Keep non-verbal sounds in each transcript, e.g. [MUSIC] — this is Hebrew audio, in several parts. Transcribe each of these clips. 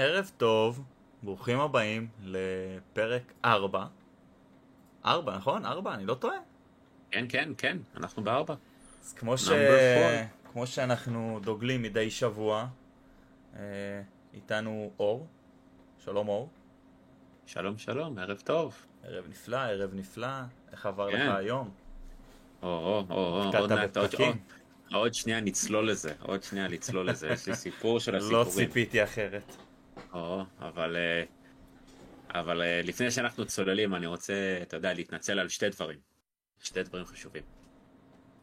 ערב טוב, ברוכים הבאים לפרק 4. 4, נכון? 4, אני לא טועה? כן, כן, כן, אנחנו בארבע. אז כמו, ש... כמו שאנחנו דוגלים מדי שבוע, אה, איתנו אור. שלום אור. שלום, שלום, ערב טוב. ערב נפלא, ערב נפלא. איך עבר כן. לך היום? או, או, או, עוד מעט, עוד? עוד, עוד שנייה נצלול לזה, עוד שנייה נצלול לזה, יש לי סיפור של לא הסיפורים. ציפיתי אחרת. או, אבל, אה, אבל אה, לפני שאנחנו צוללים, אני רוצה, אתה יודע, להתנצל על שתי דברים. שתי דברים חשובים.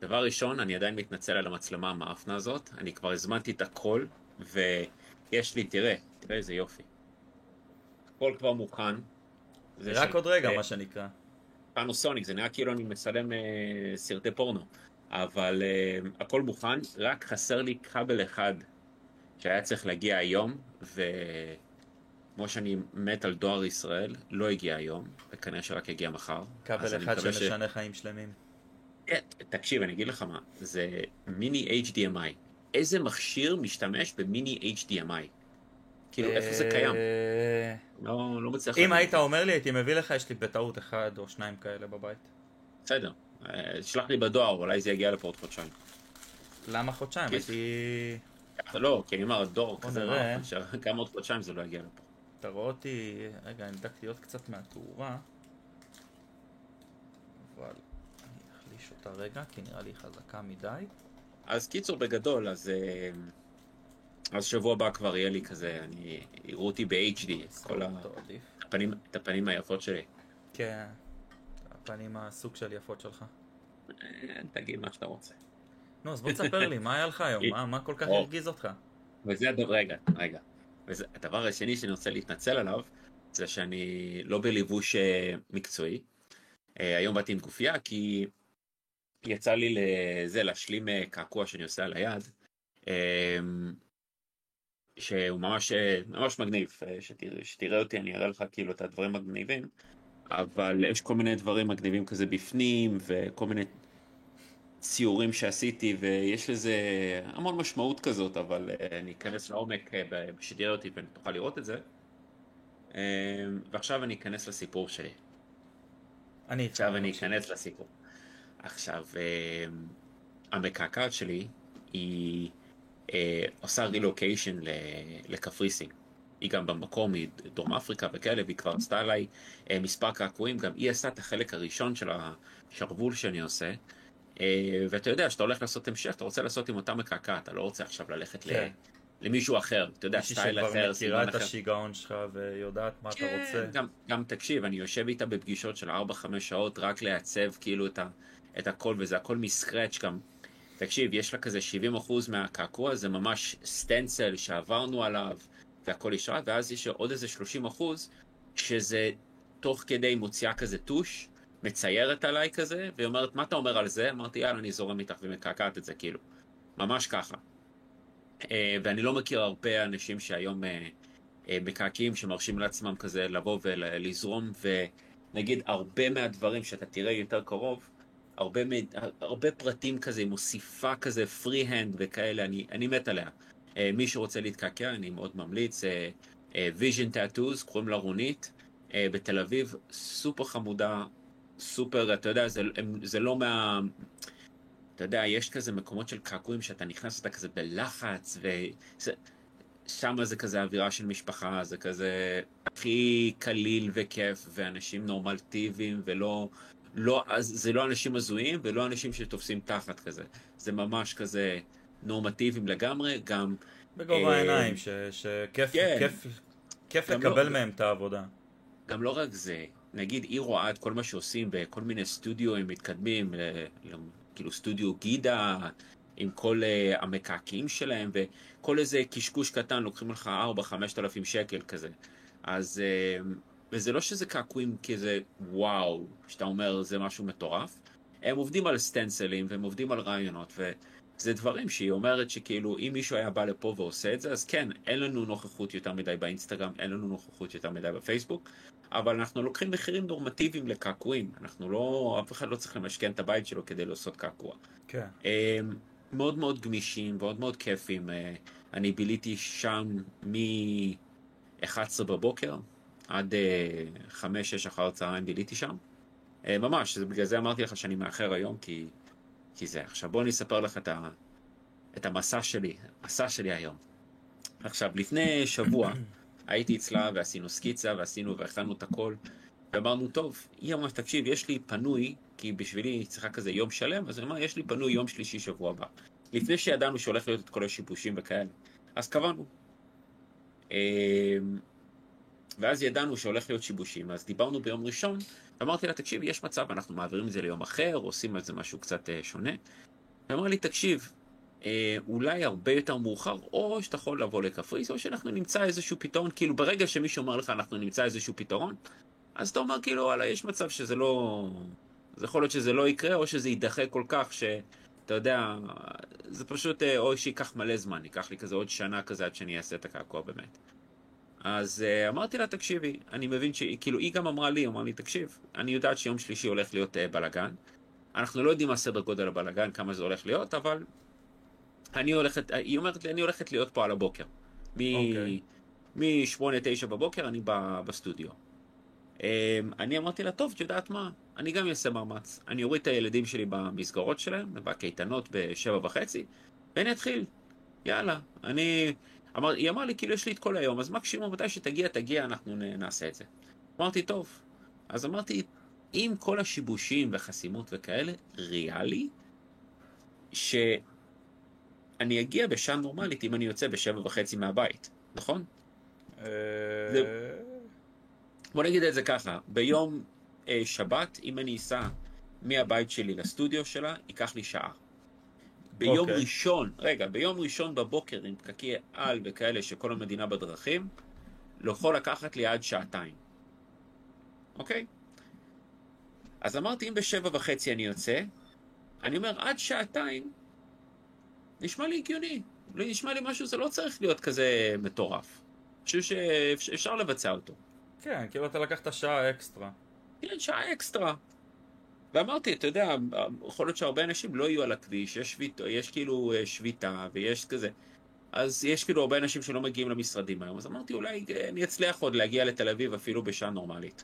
דבר ראשון, אני עדיין מתנצל על המצלמה המאפנה הזאת, אני כבר הזמנתי את הכל, ויש לי, תראה, תראה איזה יופי. הכל כבר מוכן. זה רק של- עוד רגע, אה, מה שנקרא. פנוסוניק, זה נראה כאילו אני מצלם אה, סרטי פורנו, אבל אה, הכל מוכן, רק חסר לי כבל אחד שהיה צריך להגיע היום, וכמו שאני מת על דואר ישראל, לא הגיע היום, וכנראה שרק יגיע מחר. כבל אחד מקווה ש- שמשנה חיים שלמים. כן, תקשיב, אני אגיד לך מה, זה מיני HDMI. איזה מכשיר משתמש במיני HDMI? כאילו, איפה זה קיים? אה, לא, לא מצליח... אם. היית אומר לי, הייתי מביא לך, יש לי בטעות אחד או שניים כאלה בבית. בסדר, אה, שלח לי בדואר, אולי זה יגיע לפה עוד חודשיים. למה חודשיים? כן. הייתי... לא, כי אני אומר, הדור כזה. מערכן, שגם עוד חודשיים זה לא יגיע לפה. אתה רואה אותי... רגע, אני הדקתי עוד קצת מהתאורה. אבל אני אחליש אותה רגע, כי נראה לי חזקה מדי. אז קיצור, בגדול, אז... אה, אז שבוע הבא כבר יהיה לי כזה, אני... יראו אותי ב-HD, את כל ה-. הפנים, את הפנים היפות שלי. כן. הפנים הסוג של יפות שלך. אה, תגיד מה שאתה רוצה. נו, אז בוא תספר לי, מה היה לך היום? [LAUGHS] מה- מה כל כך או. הרגיז אותך? וזה הדבר, רגע, רגע. וזה, הדבר השני שאני רוצה להתנצל עליו, זה שאני לא בלבוש אה, מקצועי. אה, היום באתי עם גופייה, כי יצא לי לזה, להשלים אה, קעקוע שאני עושה על היד, אה, שהוא ממש, ממש מגניב. אה, שתראה, אותי, אני אראה לך כאילו את הדברים המגניבים, אבל יש כל מיני דברים מגניבים כזה בפנים, וכל מיני ציורים שעשיתי, ויש לזה המון משמעות כזאת, אבל אה, אני אכנס לעומק אה, שתראה אותי ותוכל לראות את זה. אה, ועכשיו אני אכנס לסיפור שלי. אני. עכשיו אני אכנס לסיפור. עכשיו, אה, המקעקעת שלי היא עושה רילוקיישן לקפריסין. היא גם במקום, היא דרום אפריקה וכאלה, והיא כבר עשתה עליי מספר קעקועים, גם היא עשתה את החלק הראשון של השרוול שאני עושה. אה, ואתה יודע, שאתה הולך לעשות המשך, אתה רוצה לעשות עם אותה מקעקעת, אתה לא רוצה עכשיו ללכת ל- כן. למישהו אחר, אתה יודע, מישהי סטייל שכבר אחר, מכירה סגנון את אחר. השיגעון שלך ויודעת מה אתה כן, רוצה. גם, גם תקשיב, אני יושב איתה בפגישות של 4-5 שעות רק לעצב כאילו את, ה, את הכל, וזה הכל מסקרץ' גם. תקשיב, יש לה כזה 70% מהקעקוע, זה ממש סטנצל שעברנו עליו, והכל ישרה, ואז יש עוד איזה 30% שזה תוך כדי מוציאה כזה טוש, מציירת עליי כזה, והיא אומרת, מה אתה אומר על זה? אמרתי, יאללה, אני זורם איתך ומקעקעת את זה, כאילו. ממש ככה. אה, ואני לא מכיר הרבה אנשים שהיום אה, אה, מקעקעים שמרשים לעצמם כזה לבוא ולזרום, ונגיד הרבה מהדברים שאתה תראה יותר קרוב, הרבה, הרבה פרטים כזה, מוסיפה כזה free hand וכאלה, אני, אני מת עליה. אה, מי שרוצה להתקעקע, אני מאוד ממליץ. Vision Tattoos, קוראים לה רונית, בתל אביב, סופר חמודה, סופר, אתה יודע, זה, הם, זה לא מה... אתה יודע, יש כזה מקומות של קעקועים שאתה נכנס, אתה כזה בלחץ, וזה... שם זה כזה אווירה של משפחה, זה כזה הכי קליל וכיף, ואנשים נורמלטיביים, ולא... לא, זה לא אנשים הזויים, ולא אנשים שתופסים תחת כזה. זה ממש כזה נורמטיביים לגמרי, גם... בגובה אה, העיניים, ש- שכיף כן. כיף- כיף גם לקבל לא- מהם את העבודה. גם לא רק זה, נגיד היא רואה את כל מה שעושים בכל מיני סטודיו מתקדמים, ל- ל- כאילו סטודיו גידה, עם כל uh, המקעקעים שלהם, וכל איזה קשקוש קטן לוקחים לך 4-5 אלפים שקל כזה. אז, uh, וזה לא שזה קעקועים כזה וואו, שאתה אומר זה משהו מטורף, הם עובדים על סטנסלים והם עובדים על רעיונות, וזה דברים שהיא אומרת שכאילו אם מישהו היה בא לפה ועושה את זה, אז כן, אין לנו נוכחות יותר מדי באינסטגרם, אין לנו נוכחות יותר מדי בפייסבוק, אבל אנחנו לוקחים מחירים נורמטיביים לקעקועים. אנחנו לא, אף אחד לא צריך למשכן את הבית שלו כדי לעשות קעקוע. כן. אה, מאוד מאוד גמישים, מאוד מאוד כיפים. אה, אני ביליתי שם מ... 11 בבוקר, עד uh, 5-6 אחר הצהריים ביליתי שם. Uh, ממש, בגלל זה אמרתי לך שאני מאחר היום, כי, כי זה. עכשיו בוא אני אספר לך את, ה, את המסע שלי, המסע שלי היום. עכשיו, לפני שבוע הייתי אצלה ועשינו סקיצה ועשינו והכנו את הכל. ואמרנו, טוב, היא אמרה, תקשיב, יש לי פנוי, כי בשבילי היא צריכה כזה יום שלם, אז היא אמרה, יש לי פנוי יום שלישי שבוע הבא. לפני שידענו שהולך להיות את כל השיבושים וכאלה. אז קבענו. אמ, ואז ידענו שהולך להיות שיבושים, אז דיברנו ביום ראשון, ואמרתי לה, תקשיב, יש מצב, אנחנו מעבירים את זה ליום אחר, עושים על זה משהו קצת אה, שונה. היא אמרה לי, תקשיב, אה, אולי הרבה יותר מאוחר, או שאתה יכול לבוא לקפריס, או שאנחנו נמצא איזשהו פתרון, כאילו ברגע שמישהו אומר לך אנחנו נמצא איזשהו פתרון, אז אתה אומר כאילו, וואלה, יש מצב שזה לא... זה יכול להיות שזה לא יקרה, או שזה יידחה כל כך, שאתה יודע, זה פשוט, אה, או שייקח מלא זמן, ייקח לי כזה עוד שנה כזה עד שאני אעשה את הקעקוע באמת. אז uh, אמרתי לה, תקשיבי, אני מבין ש... כאילו, היא גם אמרה לי, אמרה לי, תקשיב, אני יודעת שיום שלישי הולך להיות uh, בלאגן. אנחנו לא יודעים מה סדר גודל הבלאגן, כמה זה הולך להיות, אבל אני הולכת, היא אומרת לי, אני הולכת להיות פה על הבוקר. מ-8-9 okay. בבוקר אני בסטודיו. Um, אני אמרתי לה, טוב, את יודעת מה? אני גם אעשה מאמץ. אני אוריד את הילדים שלי במסגרות שלהם, בקייטנות בשבע וחצי, ואני אתחיל. יאללה. אני... אמר, היא אמרה לי, כאילו, יש לי את כל היום, אז מקסימום מתי שתגיע, תגיע, אנחנו נעשה את זה. אמרתי, טוב. אז אמרתי, עם כל השיבושים וחסימות וכאלה, ריאלי, שאני אגיע בשעה נורמלית אם אני יוצא בשבע וחצי מהבית, נכון? אה, בוא נגיד את זה ככה, ביום אה, שבת, אם אני אסע מהבית שלי לסטודיו שלה, ייקח לי שעה. ביום okay. אוקיי. ראשון, רגע, ביום ראשון בבוקר עם פקקי על וכאלה שכל המדינה בדרכים, לא יכול לקחת לי עד שעתיים. אוקיי? אז אמרתי, אם בשבע וחצי אני יוצא, אני אומר, עד שעתיים, נשמע לי הגיוני. נשמע לי משהו, זה לא צריך להיות כזה מטורף. אני חושב שאפשר לבצע אותו. כן, כאילו אתה לקחת שעה אקסטרה. כן, שעה אקסטרה. ואמרתי, אתה יודע, יכול להיות שהרבה אנשים לא יהיו על הכביש, יש, שביט, יש כאילו אה, שביתה ויש כזה. אז יש כאילו הרבה אנשים שלא מגיעים למשרדים היום, אז אמרתי, אולי אה, אני אצליח עוד להגיע לתל אביב אפילו בשעה נורמלית.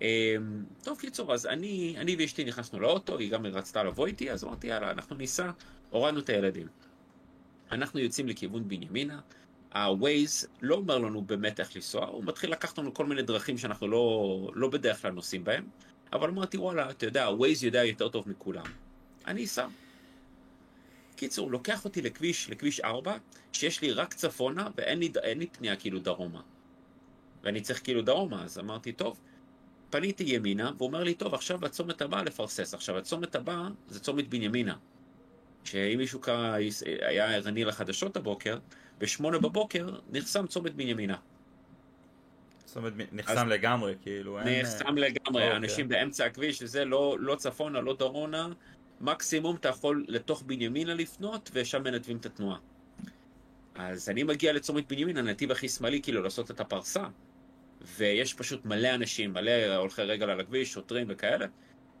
אמ, טוב, קיצור, אז אני, אני ואשתי נכנסנו לאוטו, היא גם רצתה לבוא איתי, אז אמרתי, יאללה, אנחנו ניסע, הורדנו את הילדים. אנחנו יוצאים לכיוון בנימינה, ה-Waze לא אומר לנו באמת איך לנסוע, הוא מתחיל לקחת לנו כל מיני דרכים שאנחנו לא, לא בדרך כלל נוסעים בהם. אבל אמרתי, וואלה, אתה יודע, ווייז יודע יותר טוב מכולם. אני אסע. קיצור, הוא לוקח אותי לכביש, לכביש 4, שיש לי רק צפונה ואין לי, לי פנייה כאילו דרומה. ואני צריך כאילו דרומה, אז אמרתי, טוב. פניתי ימינה, והוא אומר לי, טוב, עכשיו בצומת הבא לפרסס. עכשיו, הצומת הבא זה צומת בנימינה. שאם מישהו קרא, היה ערני לחדשות הבוקר, בשמונה בבוקר נחסם צומת בנימינה. אומרת, נחסם לגמרי, כאילו, אין... נחסם לגמרי, אוקיי. אנשים באמצע הכביש, זה לא, לא צפונה, לא דרונה, מקסימום אתה יכול לתוך בנימינה לפנות, ושם מנתבים את התנועה. אז אני מגיע לצומת בנימין, הנתיב הכי שמאלי, כאילו, לעשות את הפרסה, ויש פשוט מלא אנשים, מלא הולכי רגל על הכביש, שוטרים וכאלה,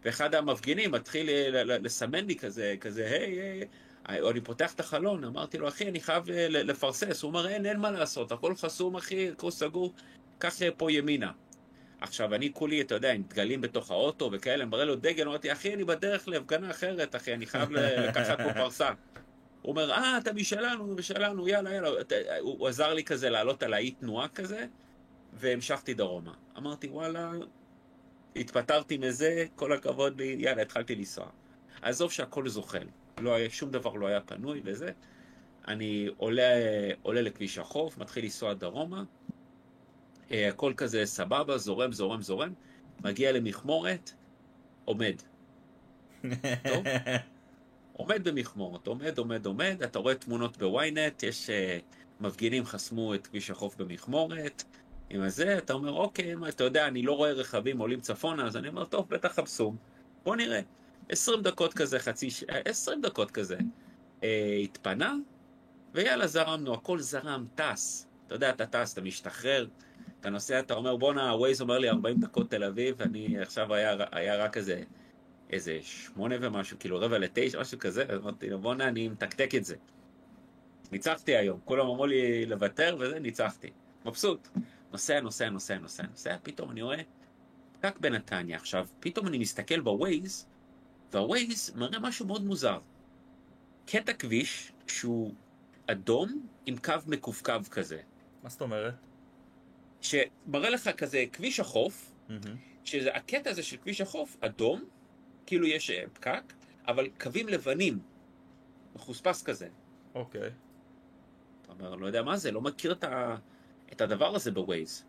ואחד המפגינים מתחיל לסמן לי כזה, כזה, היי, היי, אני פותח את החלון, אמרתי לו, אחי, אני חייב לפרסס. הוא אומר, אין, אין מה לעשות, הכל חסום, אחי, הכל סגור. קח פה ימינה. עכשיו, אני כולי, אתה יודע, עם דגלים בתוך האוטו וכאלה, מראה לו דגל, אמרתי, אחי, אני בדרך להפגנה אחרת, אחי, אני חייב לקחת פה פרסה. הוא אומר, אה, אתה משלנו, משלנו, יאללה, יאללה. הוא עזר לי כזה לעלות על האי תנועה כזה, והמשכתי דרומה. אמרתי, וואלה, התפטרתי מזה, כל הכבוד לי, יאללה, התחלתי לנסוע. עזוב שהכל זוחל. לא היה, שום דבר לא היה פנוי וזה. אני עולה, עולה לכביש החוף, מתחיל לנסוע דרומה, אה, הכל כזה סבבה, זורם, זורם, זורם, מגיע למכמורת, עומד. טוב? [LAUGHS] עומד במכמורת, עומד, עומד, עומד, אתה רואה תמונות בוויינט, יש uh, מפגינים חסמו את כביש החוף במכמורת, עם הזה, אתה אומר, אוקיי, מה, אתה יודע, אני לא רואה רכבים עולים צפונה, אז אני אומר, טוב, בטח חפשו, בוא נראה. 20 דקות כזה, חצי ש... 20 דקות כזה. Uh, התפנה, ויאללה, זרמנו, הכל זרם, טס. אתה יודע, אתה טס, אתה משתחרר, אתה נוסע, אתה אומר, בואנה, ווייז אומר לי 40 דקות תל אביב, אני עכשיו היה, היה רק איזה, איזה שמונה ומשהו, כאילו רבע לתשע, משהו כזה, אמרתי לו, בואנה, אני מתקתק את זה. ניצחתי היום, כולם אמרו לי לוותר וזה, ניצחתי. מבסוט. נוסע, נוסע, נוסע, נוסע, נוסע, פתאום אני רואה פקק בנתניה. עכשיו, פתאום אני מסתכל בווייז, והווייז מראה משהו מאוד מוזר. קטע כביש שהוא אדום עם קו מקווקו כזה. מה זאת אומרת? שמראה לך כזה כביש החוף, מהמם. שזה הקטע הזה של כביש החוף, אדום, כאילו יש אה, פקק, אבל קווים לבנים, מחוספס כזה. אוקיי. אתה אומר, לא יודע מה זה, לא מכיר את, ה, את הדבר הזה בווייז.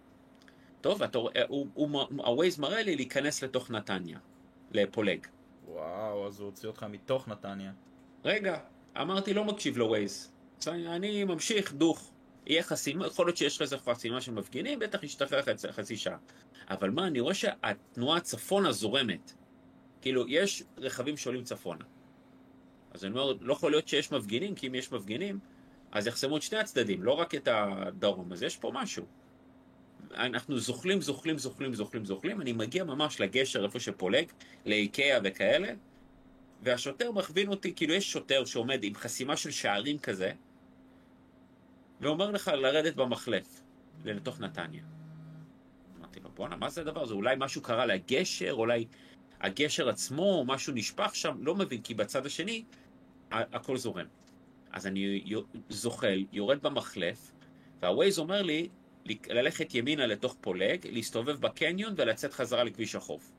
טוב, אתה, רואה- הוא, הוא, הוא, הווייז מראה לי להיכנס לתוך נתניה, לפולג. וואו, אז הוא הוציא אותך מתוך נתניה. רגע, אמרתי לא מקשיב לווייז. אני- ממשיך דוך. יהיה חסימה, יכול להיות שיש לך איזה חסימה של מפגינים, בטח ישתחרר חצי, חצי שעה. אבל מה, אני רואה שהתנועה צפונה זורמת. כאילו, יש רכבים שעולים צפונה. אז אני אומר, לא יכול להיות שיש מפגינים, כי אם יש מפגינים, אז יחסמו את שני הצדדים, לא רק את הדרום. אז יש פה משהו. אנחנו זוחלים, זוחלים, זוחלים, זוחלים, זוחלים, אני מגיע ממש לגשר איפה שפולג, לאיקאה וכאלה, והשוטר מכווין אותי, כאילו יש שוטר שעומד עם חסימה של שערים כזה, ואומר לך לרדת במחלף, לתוך נתניה. אמרתי לו, בואנה, מה זה הדבר הזה? אולי משהו קרה לגשר, אולי הגשר עצמו, משהו נשפך שם, לא מבין, כי בצד השני הכל זורם. אז אני זוחל, יורד במחלף, והווייז אומר לי ללכת ימינה לתוך פולג, להסתובב בקניון ולצאת חזרה לכביש החוף.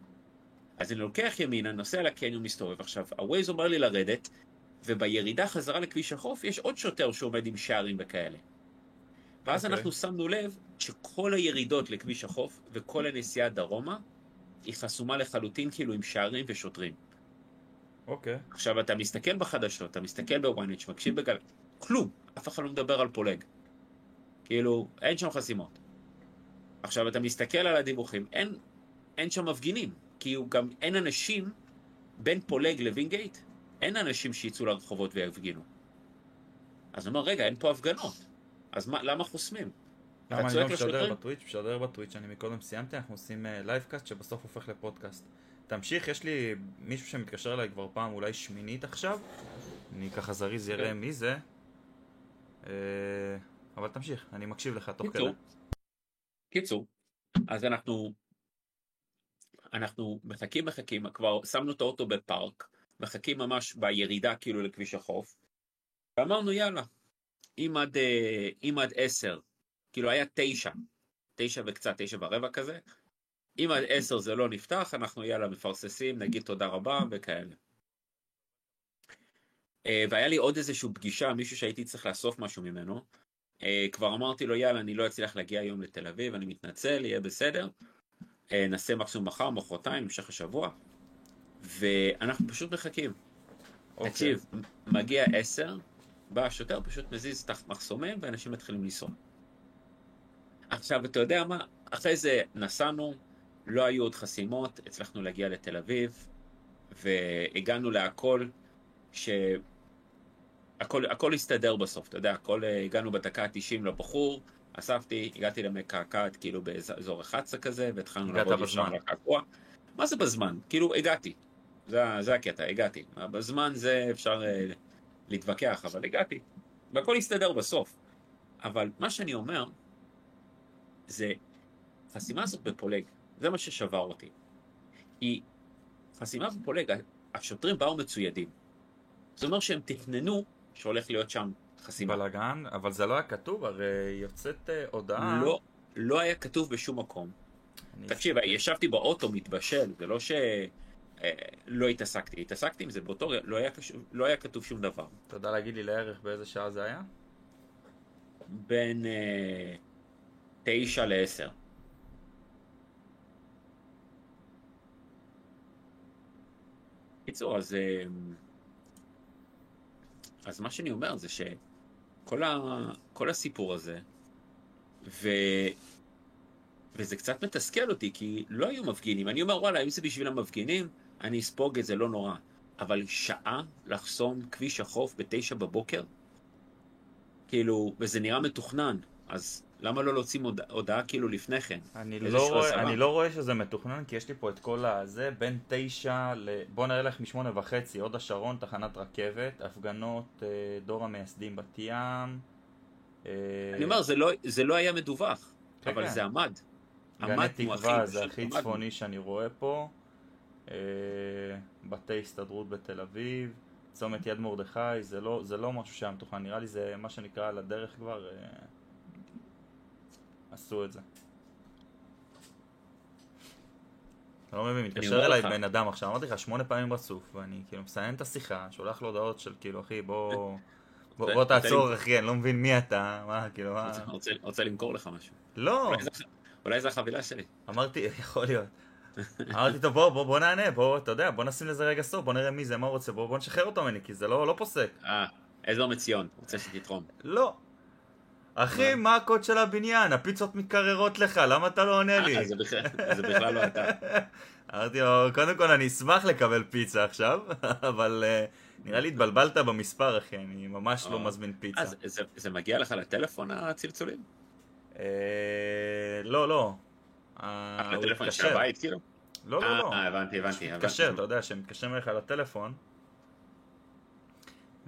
אז אני לוקח ימינה, נוסע לקניון, מסתובב. עכשיו, הווייז אומר לי לרדת, ובירידה חזרה לכביש החוף יש עוד שוטר שעומד עם שערים וכאלה. ואז אוקיי. אנחנו שמנו לב שכל הירידות לכביש החוף וכל הנסיעה דרומה היא חסומה לחלוטין כאילו עם שערים ושוטרים. אוקיי. עכשיו אתה מסתכל בחדשות, אתה מסתכל בוויינט, מקשיב בגל... כלום, אף אחד לא מדבר על פולג. כאילו, אין שם חסימות. עכשיו אתה מסתכל על הדיווחים, אין, אין שם מפגינים, כי הוא גם אין אנשים בין פולג לווינגייט, אין אנשים שיצאו לרחובות ויפגינו. אז אני אומר, רגע, אין פה הפגנות, אז מה, למה חוסמים? למה אני לא משדר? בטוויץ'? משדר בטוויץ', אני מקודם סיימתי, אנחנו עושים live cast שבסוף הופך לפודקאסט. תמשיך, יש לי מישהו שמתקשר אליי כבר פעם אולי שמינית עכשיו, אני ככה זריז כן. יראה מי זה, אה, אבל תמשיך, אני מקשיב לך תוך כדי. קיצור, קיצור, אז אנחנו, אנחנו מחכים מחכים, כבר שמנו את האוטו בפארק, מחכים ממש בירידה כאילו לכביש החוף, ואמרנו יאללה, אם עד, אה, אם עד עשר, כאילו היה תשע, תשע וקצת, תשע ורבע כזה, אם עד עשר זה לא נפתח, אנחנו יאללה מפרססים, נגיד תודה רבה וכאלה. אה, והיה לי עוד איזושהי פגישה, מישהו שהייתי צריך לאסוף משהו ממנו, אה, כבר אמרתי לו, יאללה, אני לא אצליח להגיע היום לתל אביב, אני מתנצל, יהיה בסדר. אה, נעשה מקסימום מחר, מחרתיים, המשך השבוע. ואנחנו פשוט מחכים. אוקיי. תקשיב, מגיע עשר, בא השוטר, פשוט מזיז את המחסומים, ואנשים מתחילים לנסוע. עכשיו, אתה יודע מה? אחרי זה נסענו, לא היו עוד חסימות, הצלחנו להגיע לתל אביב, והגענו להכל, ש... הכל, הסתדר בסוף, אתה יודע, הכל אה, הגענו בדקה ה-90 לבחור, אספתי, הגעתי למקעקעת כאילו באזור 11 כזה, והתחלנו לעבוד ישר בזמן. לקעקוע. מה זה בזמן? כאילו, הגעתי. זה, זה הקטע, הגעתי. בזמן זה אפשר אה, להתווכח, אבל הגעתי. והכל הסתדר בסוף. אבל מה שאני אומר, זה, החסימה הזאת בפולג, זה מה ששבר אותי. היא, חסימה בפולג, השוטרים באו מצוידים. זה אומר שהם תכננו שהולך להיות שם חסימה. בלאגן, אבל זה לא היה כתוב, הרי יוצאת אה, הודעה. לא, לא היה כתוב בשום מקום. תקשיב, ישבתי באוטו מתבשל, זה לא ש... אה, לא התעסקתי, התעסקתי עם זה באותו רגע, לא לא היה כתוב שום דבר. אתה יודע להגיד לי לערך באיזה שעה זה היה? בין אה, תשע לעשר. קיצור, אז, אה, אז מה שאני אומר זה שכל ה, כל הסיפור הזה, ו, וזה קצת מתסכל אותי, כי לא היו מפגינים. אני אומר, וואלה, אם זה בשביל המפגינים, אני אספוג את זה, לא נורא. אבל שעה לחסום כביש החוף בתשע בבוקר? כאילו, וזה נראה מתוכנן, אז למה לא להוציא הודעה, הודעה כאילו לפני כן? אני לא, רואה. אני לא רואה שזה מתוכנן, כי יש לי פה את כל הזה, בין תשע ל... בוא נראה לך משמונה וחצי, הוד השרון, תחנת רכבת, הפגנות, אה, דור המייסדים בת ים, אה, אני אומר, זה לא, זה לא היה מדווח, כן, אבל כן. זה עמד. גני תקווה זה הכי. צפוני שאני רואה פה. אה, בתי הסתדרות בתל אביב. צומת יד מרדכי, זה לא, זה לא משהו שהיה מתוכנן, נראה לי זה מה שנקרא על הדרך כבר, אה, עשו את זה. אתה לא מבין, מתקשר אליי. בן אדם עכשיו, אמרתי לך שמונה פעמים רצוף, ואני כאילו מסיים את השיחה, שולח לו הודעות של כאילו, אחי, בוא, בוא, רוצה- בוא תעצור, אחי, אני לא מבין מי אתה, מה, כאילו, מה... רוצה- למכור לך משהו. לא, אולי זה החבילה שלי. אמרתי, [LAUGHS] יכול להיות. [LAUGHS] אמרתי, טוב, בוא, בוא, בוא נענה, בוא, אתה יודע, בוא נשים לזה רגע סוף, בוא נראה מי זה, מה הוא רוצה, בוא, בוא נשחרר אותו ממני, כי זה לא, לא פוסק. אה, עזר מציון, רוצה שתתרום. לא. אחי, מה הקוד של הבניין? הפיצות מתקררות לך, למה אתה לא עונה לי? אה, זה בכלל- לא אתה. [LAUGHS] אמרתי לו, קודם כל אני אשמח לקבל פיצה עכשיו, [LAUGHS] אבל אה, נראה לי התבלבלת במספר, אחי, אני ממש לא אה. מזמין פיצה. זה- מגיע לך לטלפון הצלצולים? לא, לא. לטלפון של. הבית כאילו? לא, לא, לא. אה, הבנתי, הבנתי. מתקשר. אתה יודע, שמתקשרים אליך לטלפון.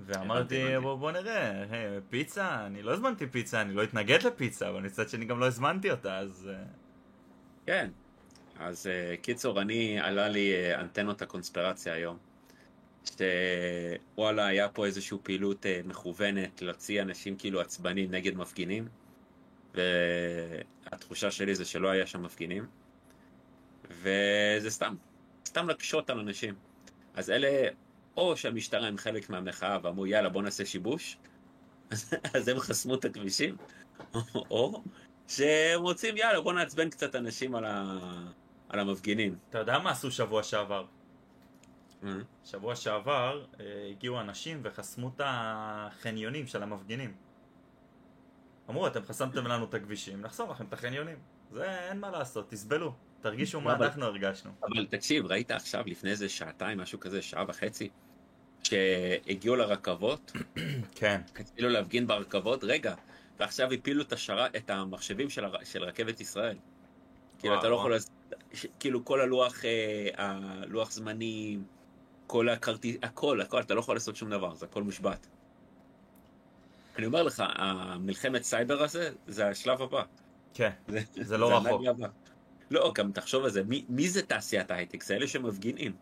ואמרתי. בוא, בוא נראה, היי, פיצה, אני לא הזמנתי פיצה, אני לא אתנגד לפיצה, אבל מצד שני גם לא הזמנתי אותה, אז... אה, כן. אז אה, קיצור, אני, עלה לי אה, אנטנות הקונספירציה היום. שוואלה, היה פה איזושהי פעילות מכוונת להוציא אנשים כאילו עצבנים נגד מפגינים. והתחושה שלי זה שלא היה שם מפגינים. וזה סתם, סתם להקשות על אנשים. אז אלה, או שהמשטרה הם חלק מהמחאה ואמרו יאללה בוא נעשה שיבוש, אז, אז הם חסמו את הכבישים, או שהם רוצים יאללה בוא נעצבן קצת אנשים על, ה... על המפגינים. אתה יודע מה עשו שבוע שעבר? שבוע שעבר אה, הגיעו אנשים וחסמו את החניונים של המפגינים. אמרו, אתם חסמתם לנו את הכבישים, נחסום לכם את החניונים. זה אין מה לעשות, תסבלו. תרגישו מה אבל- אנחנו הרגשנו. אבל תקשיב, ראית עכשיו לפני איזה שעתיים, משהו כזה, שעה וחצי, שהגיעו לרכבות, [CLEARS THROAT] כן. התחילו להפגין ברכבות, רגע, ועכשיו הפילו את, השרה, את המחשבים של, הר... של רכבת ישראל. כאילו, אתה לא. יכול... כאילו, כל הלוח, אה, הלוח זמנים, כל הכרטיס, הכל, הכל, אתה לא יכול לעשות שום דבר, זה הכל מושבת. אני אומר לך, המלחמת סייבר הזה, זה השלב הבא. כן, [LAUGHS] זה לא רחוק. הנגלה הבא. לא, גם תחשוב על זה, מי, מי זה תעשיית ההייטק? זה אלה שמפגינים.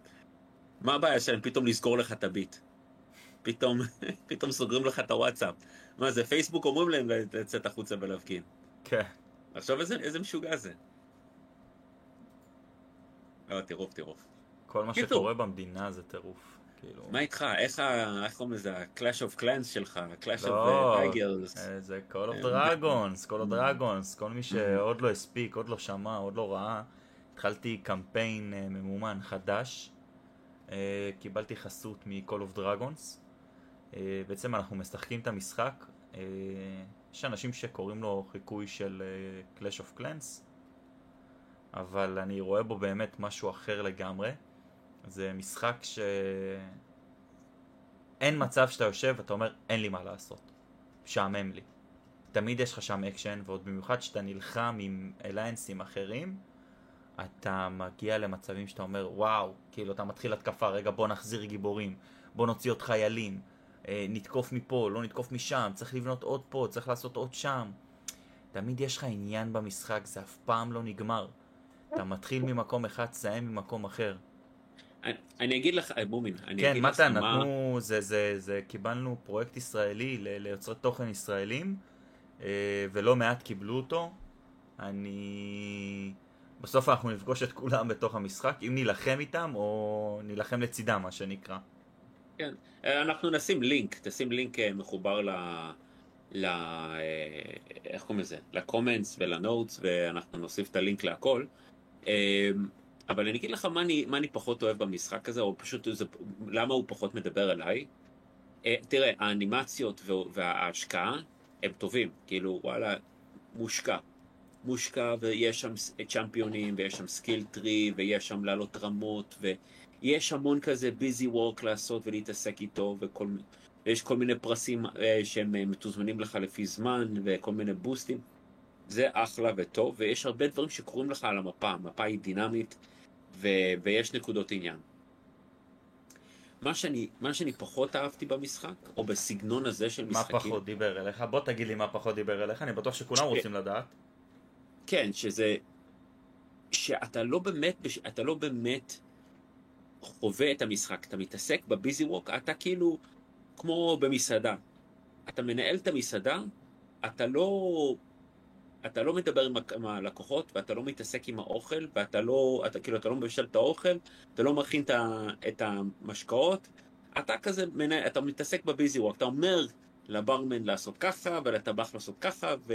מה הבעיה שלהם פתאום לסגור לך את הביט? פתאום, [LAUGHS] פתאום סוגרים לך את הוואטסאפ. מה זה, פייסבוק אומרים להם לצאת החוצה ולהפגין. כן. עכשיו איזה, איזה משוגע זה. לא, טירוף, טירוף. כל מה. שקורה במדינה זה טירוף. כאילו... מה איתך? איך ה... איך קוראים לזה? ה-Clash of Clans שלך? ה-Clash לא, of uh, Tigers? אה, זה of אה, Dragons, Call of Dragons, כל מי שעוד לא הספיק, עוד לא שמע, עוד לא ראה, התחלתי קמפיין אה, ממומן חדש, אה, קיבלתי חסות מ-Call of Dragons, אה, בעצם אנחנו משחקים את המשחק, אה, יש אנשים שקוראים לו חיקוי של אה, Clash of Clans, אבל אני רואה בו באמת משהו אחר לגמרי, זה משחק ש... אין מצב שאתה יושב ואתה אומר, אין לי מה לעשות. משעמם לי. תמיד יש לך שם אקשן, ועוד במיוחד שאתה נלחם עם alliance ים אחרים, אתה מגיע למצבים שאתה אומר, וואו, כאילו אתה מתחיל התקפה, רגע בוא נחזיר גיבורים, בוא נוציא עוד חיילים, אה, נתקוף מפה, לא נתקוף משם, צריך לבנות עוד פה, צריך לעשות עוד שם. תמיד יש לך עניין במשחק, זה אף פעם לא נגמר. אתה מתחיל ממקום אחד, תסיים ממקום אחר. אני, אני אגיד לך, אה, בומין, אני כן, אגיד לך מתן, מה... נתנו, זה, זה, זה, קיבלנו פרויקט ישראלי ל- ליוצרי תוכן ישראלים, אה, ולא מעט קיבלו אותו. אני... בסוף אנחנו נפגוש את כולם בתוך המשחק, אם נילחם איתם או נילחם לצידם, מה שנקרא. כן, אה, אנחנו נשים לינק, תשים לינק אה, מחובר ל... ל... אה, איך קוראים לזה? ל comments ול notes, ואנחנו נוסיף את הלינק להכל. אבל אני אגיד לך מה אני, מה אני פחות אוהב במשחק הזה, או פשוט זה, למה הוא פחות מדבר אליי. אה, תראה, האנימציות וה- וההשקעה הם טובים, כאילו וואלה, מושקע. מושקע ויש שם champion ים ויש שם skill tree ויש שם לעלות רמות ויש המון כזה busy work לעשות ולהתעסק איתו וכל ויש כל מיני פרסים אה, שהם אה, מתוזמנים לך לפי זמן וכל מיני בוסטים. זה אחלה וטוב ויש הרבה דברים שקורים לך על המפה, המפה היא דינמית ו- ויש נקודות עניין. מה שאני, מה שאני פחות אהבתי במשחק, או בסגנון הזה של מה משחקים... פחות דיבר אליך? בוא תגיד לי מה פחות דיבר אליך, אני בטוח שכולם רוצים לדעת. כן, שזה... שאתה לא באמת, אתה לא באמת חווה את המשחק, אתה מתעסק בביזי ווק, אתה כאילו כמו במסעדה. אתה מנהל את המסעדה, אתה לא... אתה לא מדבר עם, הלקוחות, ואתה לא מתעסק עם האוכל, ואתה לא, אתה כאילו, אתה לא מבשל את האוכל, אתה לא מכין את המשקאות, אתה כזה, מנהל, אתה מתעסק בביזי ווק, אתה אומר לברמן לעשות ככה, ולטבח לעשות ככה, ו,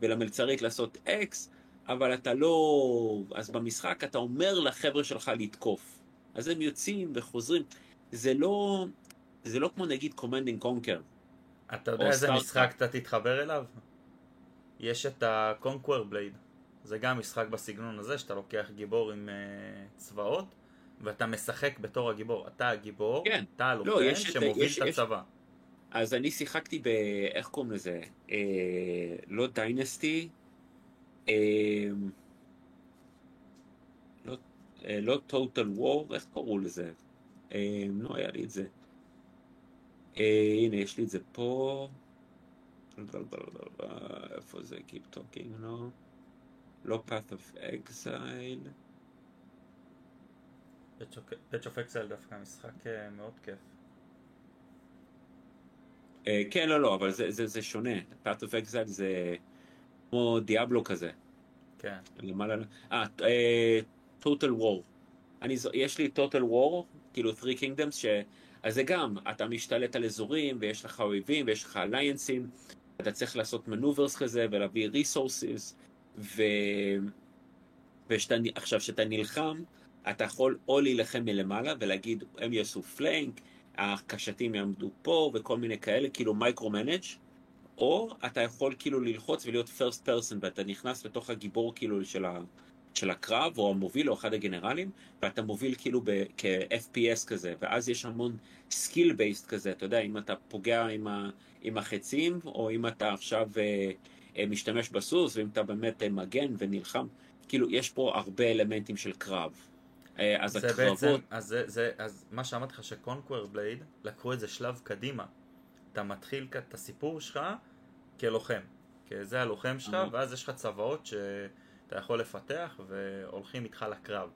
ולמלצרית לעשות אקס, אבל אתה לא... אז במשחק אתה אומר לחבר'ה שלך לתקוף. אז הם יוצאים וחוזרים. זה לא... זה לא כמו נגיד Command and Conquer. אתה יודע איזה StarCraft. משחק אתה תתחבר אליו? יש את ה-Conqueror's Blade. זה גם משחק בסגנון הזה, שאתה לוקח גיבור עם uh, צבאות, ואתה משחק בתור הגיבור. אתה הגיבור, כן. אתה הלוחם לא, יש את- שמוביל יש- את יש- הצבא. אז אני שיחקתי ב... איך קוראים לזה? אה, לא Dynasty. אה, לא, אה, לא טוטל וור, איך קראו לזה? אה, לא היה לי את זה. אה, הנה, יש לי את זה פה. איפה זה? Keep talking, לא? לא Path of Exile. Path of Exile דווקא משחק אה, מאוד כיף. אה, כן, לא, לא, אבל זה, זה, זה שונה. path of exile זה כמו דיאבלו כזה. כן. למעלה, אה, אה, total war. אני, יש לי total war, כאילו three kingdoms, ש... אז זה גם, אתה משתלט על אזורים, ויש לך אויבים, ויש לך אליינסים, אתה צריך לעשות מנוברס כזה, ולהביא resources, ו... ושאתה, עכשיו, כשאתה נלחם, אתה יכול או להילחם מלמעלה ולהגיד, הם יעשו פלנק, הקשתים יעמדו פה, וכל מיני כאלה, כאילו micro-manage, או אתה יכול כאילו ללחוץ ולהיות first person, ואתה נכנס לתוך הגיבור כאילו של, ה, של הקרב, או המוביל, או אחד הגנרלים, ואתה מוביל כאילו ב- כ-FPS כזה, ואז יש המון skill based כזה, אתה יודע, אם אתה פוגע עם, ה, עם החצים, או אם אתה עכשיו אה, אה, משתמש בסוס, ואם אתה באמת אה, מגן ונלחם, כאילו יש פה הרבה אלמנטים של קרב. אה, אז זה הקרבות, בעצם, אז, זה, זה, אז מה שאמרתי לך שקונקוור בלייד לקחו את זה שלב קדימה. אתה מתחיל את הסיפור שלך כלוחם. כי זה הלוחם שלך, אהה. ואז יש לך צוואות שאתה יכול לפתח והולכים איתך לקרב.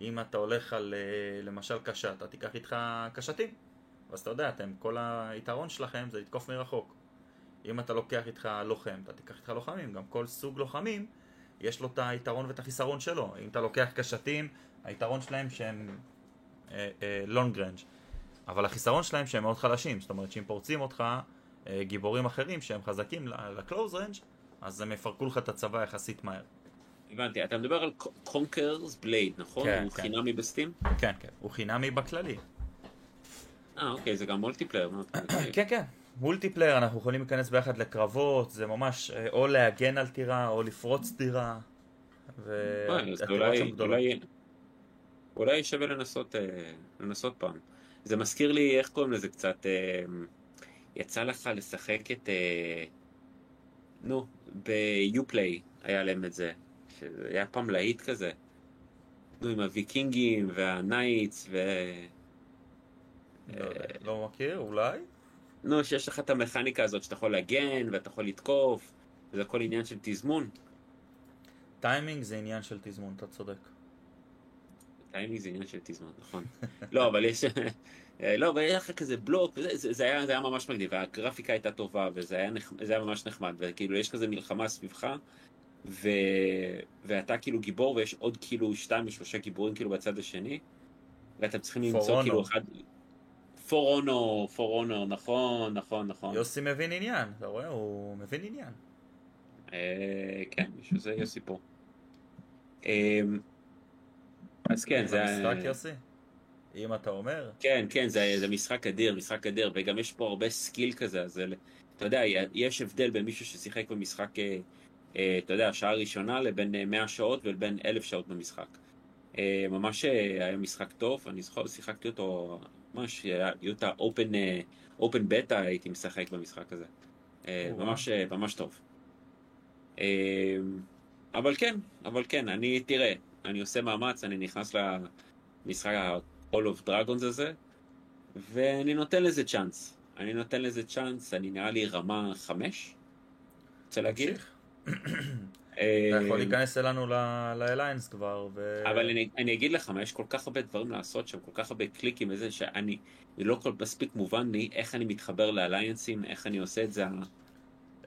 אם אתה הולך על אה, למשל קשת, אתה תיקח איתך קשתים. אז אתה יודע, אתם, כל היתרון שלכם זה לתקוף מרחוק. אם אתה לוקח איתך לוחם, אתה תיקח איתך לוחמים. גם כל סוג לוחמים, יש לו את היתרון ואת החיסרון שלו. אם אתה לוקח קשתים, היתרון שלהם שהם long range אבל החיסרון שלהם שהם מאוד חלשים, זאת אומרת שאם פורצים אותך אה, גיבורים אחרים שהם חזקים ל close range אז הם יפרקו לך את הצבא יחסית מהר. הבנתי, אתה מדבר על Conqueror's Blade, נכון? כן, הוא כן. חינמי ב Steam? כן, כן, הוא חינמי בכללי. אה, אוקיי, זה גם multiplayer. [COUGHS] כן, כן, multiplayer, אנחנו יכולים להיכנס ביחד לקרבות, זה ממש אה, או להגן על טירה או לפרוץ טירה. וואי, אז אולי, שם גדולות. אולי, שווה לנסות, אה, לנסות פעם. זה מזכיר לי, איך קוראים לזה קצת, אה, יצא לך לשחק את, אה, נו, ב-Uplay היה להם את זה, שזה היה פעם להיט כזה. נו, עם הוויקינגים והנייטס ו... לא יודע, לא מכיר, אולי? נו, שיש לך את המכניקה הזאת שאתה יכול להגן ואתה יכול לתקוף, וזה הכל עניין של תזמון. טיימינג זה עניין של תזמון, אתה צודק. טיימינג זה עניין של תזמון, נכון. [LAUGHS] לא, אבל יש... אה, לא, אבל היה לך כזה בלוק, וזה, זה, זה, היה, זה היה ממש מגניב, והגרפיקה הייתה טובה, וזה היה, זה היה ממש נחמד, וכאילו יש כזה מלחמה סביבך, ו... ואתה כאילו גיבור, ויש עוד כאילו שתיים או שלושה גיבורים כאילו בצד השני, ואתם צריכים למצוא Honor. כאילו אחד... For Honor, For Honor, נכון, נכון, נכון. יוסי מבין עניין, אתה רואה? הוא מבין עניין. אה, כן, בשביל זה יש סיפור. אה, אז כן, זה... משחק יוסי? אם אתה אומר, כן, כן, זה, זה משחק אדיר, משחק אדיר, וגם יש פה הרבה skill כזה, אז אתה יודע, יש הבדל בין מישהו ששיחק במשחק, אה, אה, אתה יודע, שעה ראשונה לבין אה, 100 שעות ולבין 1,000 שעות במשחק. אה, ממש אה, היה משחק טוב, אני זוכר, שיחקתי אותו, ממש, היה לי אותה אופן, בטא הייתי משחק במשחק הזה. אה. ממש, אה, ממש טוב. אה, אבל כן, אבל כן, אני, תראה, אני עושה מאמץ, אני נכנס למשחק ה-Call of Dragons הזה, ואני נותן לזה צ'אנס. אני נותן לזה צ'אנס, אני נראה לי רמה חמש, רוצה להגיד? תמשיך. אתה יכול אה, להיכנס אלינו לאליינס כבר, ו... אבל אני, אני אגיד לך מה, יש כל כך הרבה דברים לעשות שם, כל כך הרבה קליקים וזה, שאני, לא כל מספיק מובן לי איך אני מתחבר ל alliance-ים, איך אני עושה את זה.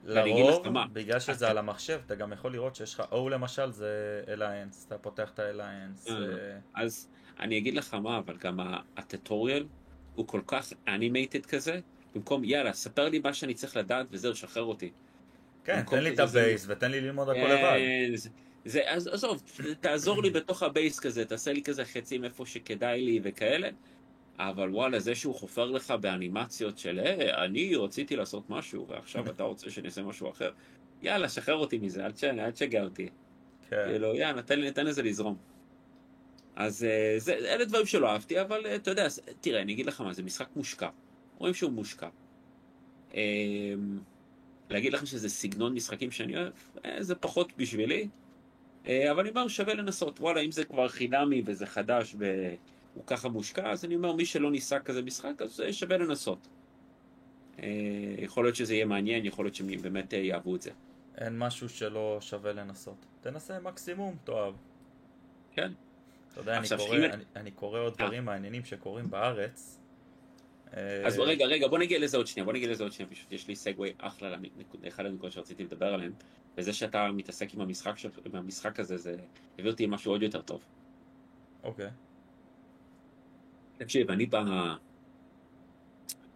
לרוב, בגלל שזה אתה- על המחשב, אתה גם יכול לראות שיש לך, או למשל זה alliance, אתה פותח את ה alliance. אה. אה, אז אני אגיד לך מה, אבל גם ה- ה tutorial הוא כל כך animated כזה, במקום יאללה, ספר לי מה שאני צריך לדעת וזהו, שחרר אותי. כן, תן לי את ה base ותן לי ללמוד הכל לבד. אה, זה- זה, אז עזוב, תעזור לי בתוך הבייס כזה, תעשה לי כזה חצים איפה שכדאי לי וכאלה, אבל וואלה, זה שהוא חופר לך באנימציות של, אה, אני רציתי לעשות משהו, ועכשיו אתה רוצה שאני אעשה משהו אחר. יאללה, שחרר אותי מזה, אל תש- אל תשגע אותי. כן. כאילו, יאללה, תן תן לזה לזרום. אז אה, זה, אלה דברים שלא אהבתי, אבל אה, אתה יודע, תראה, אני אגיד לך מה, זה משחק מושקע. רואים שהוא מושקע. אה, להגיד לכם שזה סגנון משחקים שאני אוהב, אה, זה פחות בשבילי, אבל אני אומר, שווה לנסות. וואלה, אם זה כבר חינמי וזה חדש והוא ככה מושקע, אז אני אומר, מי שלא ניסה כזה משחק, אז אה, שווה לנסות. אה, יכול להיות שזה יהיה מעניין, יכול להיות שהם באמת אה, יאהבו את זה. אין משהו שלא שווה לנסות. תנסה מקסימום, תאהב. כן. אתה יודע, אני קורא- שאם- אני- אני קורא עוד דברים מעניינים שקורים בארץ. אה, אז רגע, רגע, בוא נגיע לזה עוד שנייה, בוא נגיע לזה עוד שנייה, פשוט יש לי סגווי אחלה לאחד הנקודות שרציתי לדבר עליהן, וזה שאתה מתעסק עם המשחק, עם המשחק הזה, זה הביא אותי למשהו עוד יותר טוב. אוקיי. תקשיב, אני ב... אני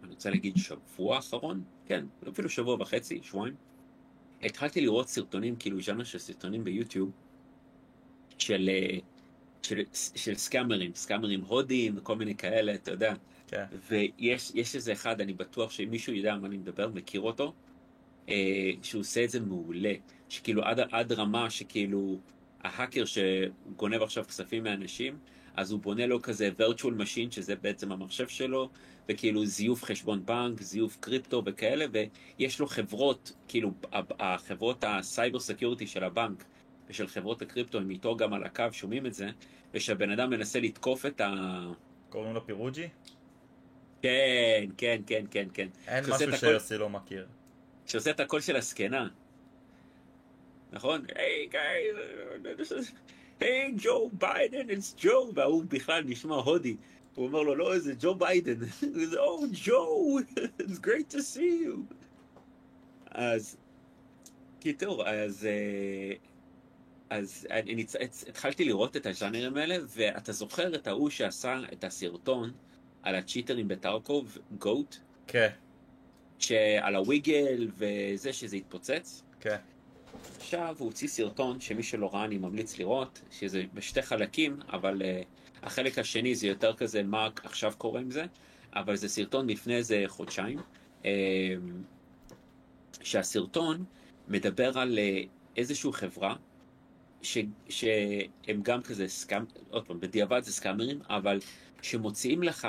רוצה להגיד שבוע האחרון, כן, אפילו שבוע וחצי, שבועיים, התחלתי לראות סרטונים, כאילו ז'אנר של סרטונים ביוטיוב, של, אה, של, של scammer-ים, scammer-ים הודיים וכל מיני כאלה, אתה יודע. כן. ויש יש איזה אחד, אני בטוח שאם מישהו יודע על מה אני מדבר, מכיר אותו, אה, שהוא עושה את זה מעולה. שכאילו עד, עד רמה שכאילו ההאקר שגונב עכשיו כספים מאנשים, אז הוא בונה לו כזה virtual machine, שזה בעצם המחשב שלו, וכאילו זיוף חשבון בנק, זיוף קריפטו וכאלה, ויש לו חברות, כאילו החברות ה cyber security של הבנק ושל חברות הקריפטו הם איתו גם על הקו, שומעים את זה, ושהבן אדם מנסה לתקוף את ה... קוראים לו פירוגי? כן, כן, כן, כן, כן. אין משהו הכל- שיוסי לא מכיר. שעושה את הקול של הזקנה. נכון? היי גיא, hi ג'ו ביידן, it's ג'ו, והוא בכלל נשמע הודי. הוא אומר לו, לא, זה ג'ו ביידן. הוא אומר, או, ג'ו, it's great to see you. אז, קיצור, אז, אה, אז אני אני התחלתי לראות את הז'אנרים האלה, ואתה זוכר את ההוא שעשה את הסרטון על הצ'יטרים בטרקוב, גוט? כן, שעל הוויגל וזה שזה התפוצץ. כן. עכשיו הוא הוציא סרטון שמי שלא ראה אני ממליץ לראות, שזה בשתי חלקים, אבל uh, החלק השני זה יותר כזה מה עכשיו קורה עם זה, אבל זה סרטון לפני איזה חודשיים, uh, שהסרטון מדבר על uh, איזושהי חברה ש, שהם גם כזה סקאמ, עוד פעם, בדיעבד זה סקאמרים, אבל שמוציאים לך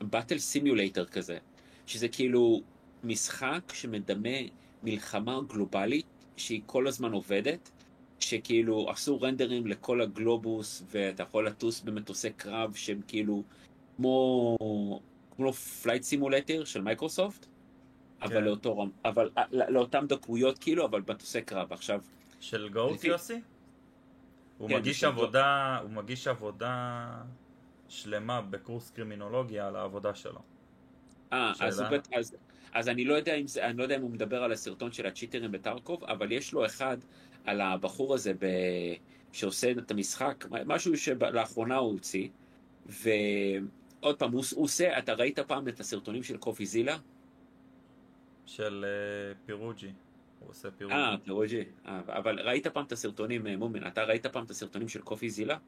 באטל סימולטר כזה, שזה כאילו משחק שמדמה מלחמה גלובלית שהיא כל הזמן עובדת, שכאילו עשו רנדרים לכל הגלובוס ואתה יכול לטוס במטוסי קרב שהם כאילו כמו כמו flight simulator של מייקרוסופט, אבל כן. לאותו רם, אבל אה, לא- לאותם דקויות כאילו, אבל מטוסי קרב. עכשיו, של גוט לפי- יוסי? הוא כן, מגיש עבודה, הוא מגיש עבודה שלמה בקורס קרימינולוגיה על העבודה שלו. אה, אז, אז, אז אני לא יודע אם זה, אני לא יודע אם הוא מדבר על הסרטון של ה cheater-ים בטרקוב, אבל יש לו אחד על הבחור הזה ב... שעושה את המשחק, משהו שלאחרונה הוא הוציא, ועוד פעם, הוא, הוא עושה, אתה ראית פעם את הסרטונים של קופי זילה? של אה, פירוג'י. הוא עושה פירוג'י. אה, פירוג'י, אה, אבל ראית פעם את הסרטונים, אה, מומין, אתה ראית פעם את הסרטונים של קופי זילה?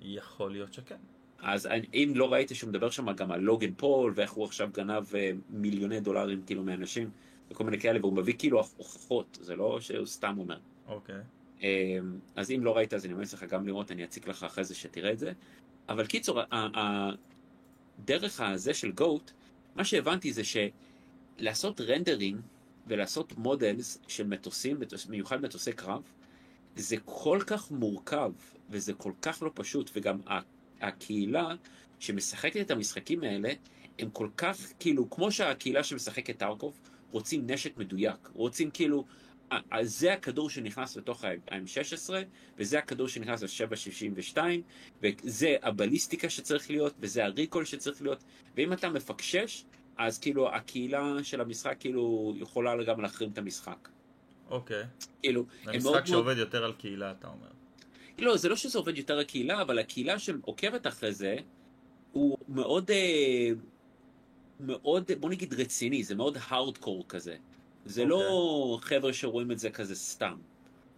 יכול להיות שכן. אז אם לא ראית שהוא מדבר שם גם על לוגן פול, ואיך הוא עכשיו גנב אה, מיליוני דולרים כאילו מאנשים, וכל מיני כאלה, והוא מביא כאילו הוכחות, זה לא שהוא סתם אומר. אוקיי. אה, אז אם לא ראית, אז אני ממליץ לך גם לראות, אני אציג לך אחרי זה שתראה את זה. אבל קיצור, הדרך הזה של גוט, מה שהבנתי זה שלעשות rendering ולעשות models של מטוסים, מטוס- מטוסי קרב, זה כל כך מורכב, וזה כל כך לא פשוט, וגם הקהילה שמשחקת את המשחקים האלה, הם כל כך, כאילו, כמו שהקהילה שמשחקת טארקוב, רוצים נשק מדויק, רוצים כאילו, זה הכדור שנכנס לתוך ה-M16, וזה הכדור שנכנס ל-762, וזה הבליסטיקה שצריך להיות, וזה הריקול שצריך להיות, ואם אתה מפקשש, אז כאילו הקהילה של המשחק כאילו יכולה גם להחרים את המשחק. אוקיי. כאילו, זה משחק שעובד מאוד... יותר על קהילה, אתה אומר. לא, זה לא שזה עובד יותר על קהילה, אבל הקהילה שעוקבת אחרי זה, הוא מאוד, אה, מאוד, בוא נגיד רציני, זה מאוד הארדקור כזה. זה okay. לא אוקיי. חבר'ה שרואים את זה כזה סתם.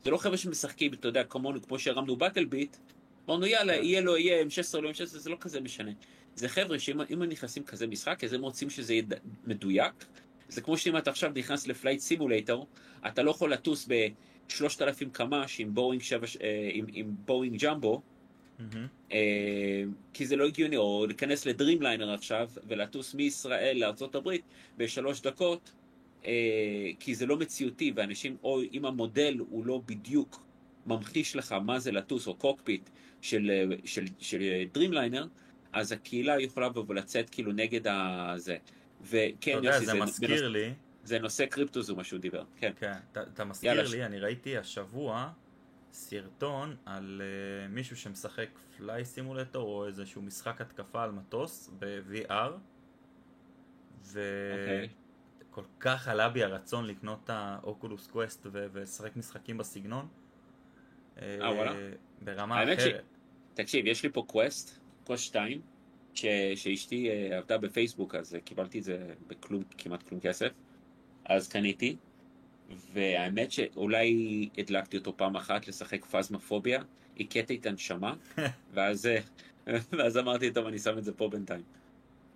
זה לא חבר'ה שמשחקים, אתה יודע, כמונו, כמו שהרמנו באטל ביט, אמרנו יאללה, כן. יהיה לו, יהיה M16 לא M16, זה לא כזה משנה. זה חבר'ה שאם הם נכנסים כזה משחק, אז הם רוצים שזה יהיה מדויק. זה כמו שאם אתה עכשיו נכנס ל flight simulator, אתה לא יכול לטוס ב-3000 קמ"ש עם בואינג, אה, עם, עם בואינג ג'מבו, mm-hmm. כי זה לא הגיוני, או להיכנס לדרימליינר עכשיו ולטוס מישראל לארה"ב בשלוש דקות, אה, כי זה לא מציאותי, ואנשים, או אם המודל הוא לא בדיוק ממחיש לך מה זה לטוס, או קוקפיט של, של, של דרימליינר, אז הקהילה יכולה לבוא ולצאת כאילו נגד הזה. וכן, אתה יודע, זה מזכיר בנוס... לי... זה נושא קריפטוזו, מה שהוא דיבר, כן. כן, אתה, מזכיר יאללה, לי. אני ראיתי השבוע סרטון על אה, מישהו שמשחק flight simulator, או איזשהו משחק התקפה על מטוס ב-VR, ו... אוקיי. אוקיי. כל כך עלה בי הרצון לקנות את האוקולוס קווסט ולשחק משחקים בסגנון. אה, וואלה. ברמה אחרת. ש... תקשיב, יש לי פה קווסט, קווסט 2, ש... שאשתי אה, עבדה בפייסבוק, אז אה, קיבלתי את זה בכלום, כמעט כלום כסף. אז קניתי, והאמת שאולי הדלקתי אותו פעם אחת לשחק פזמפוביה, הכיתי את הנשמה, [LAUGHS] ואז, ואז אמרתי, טוב, אני שם את זה פה בינתיים.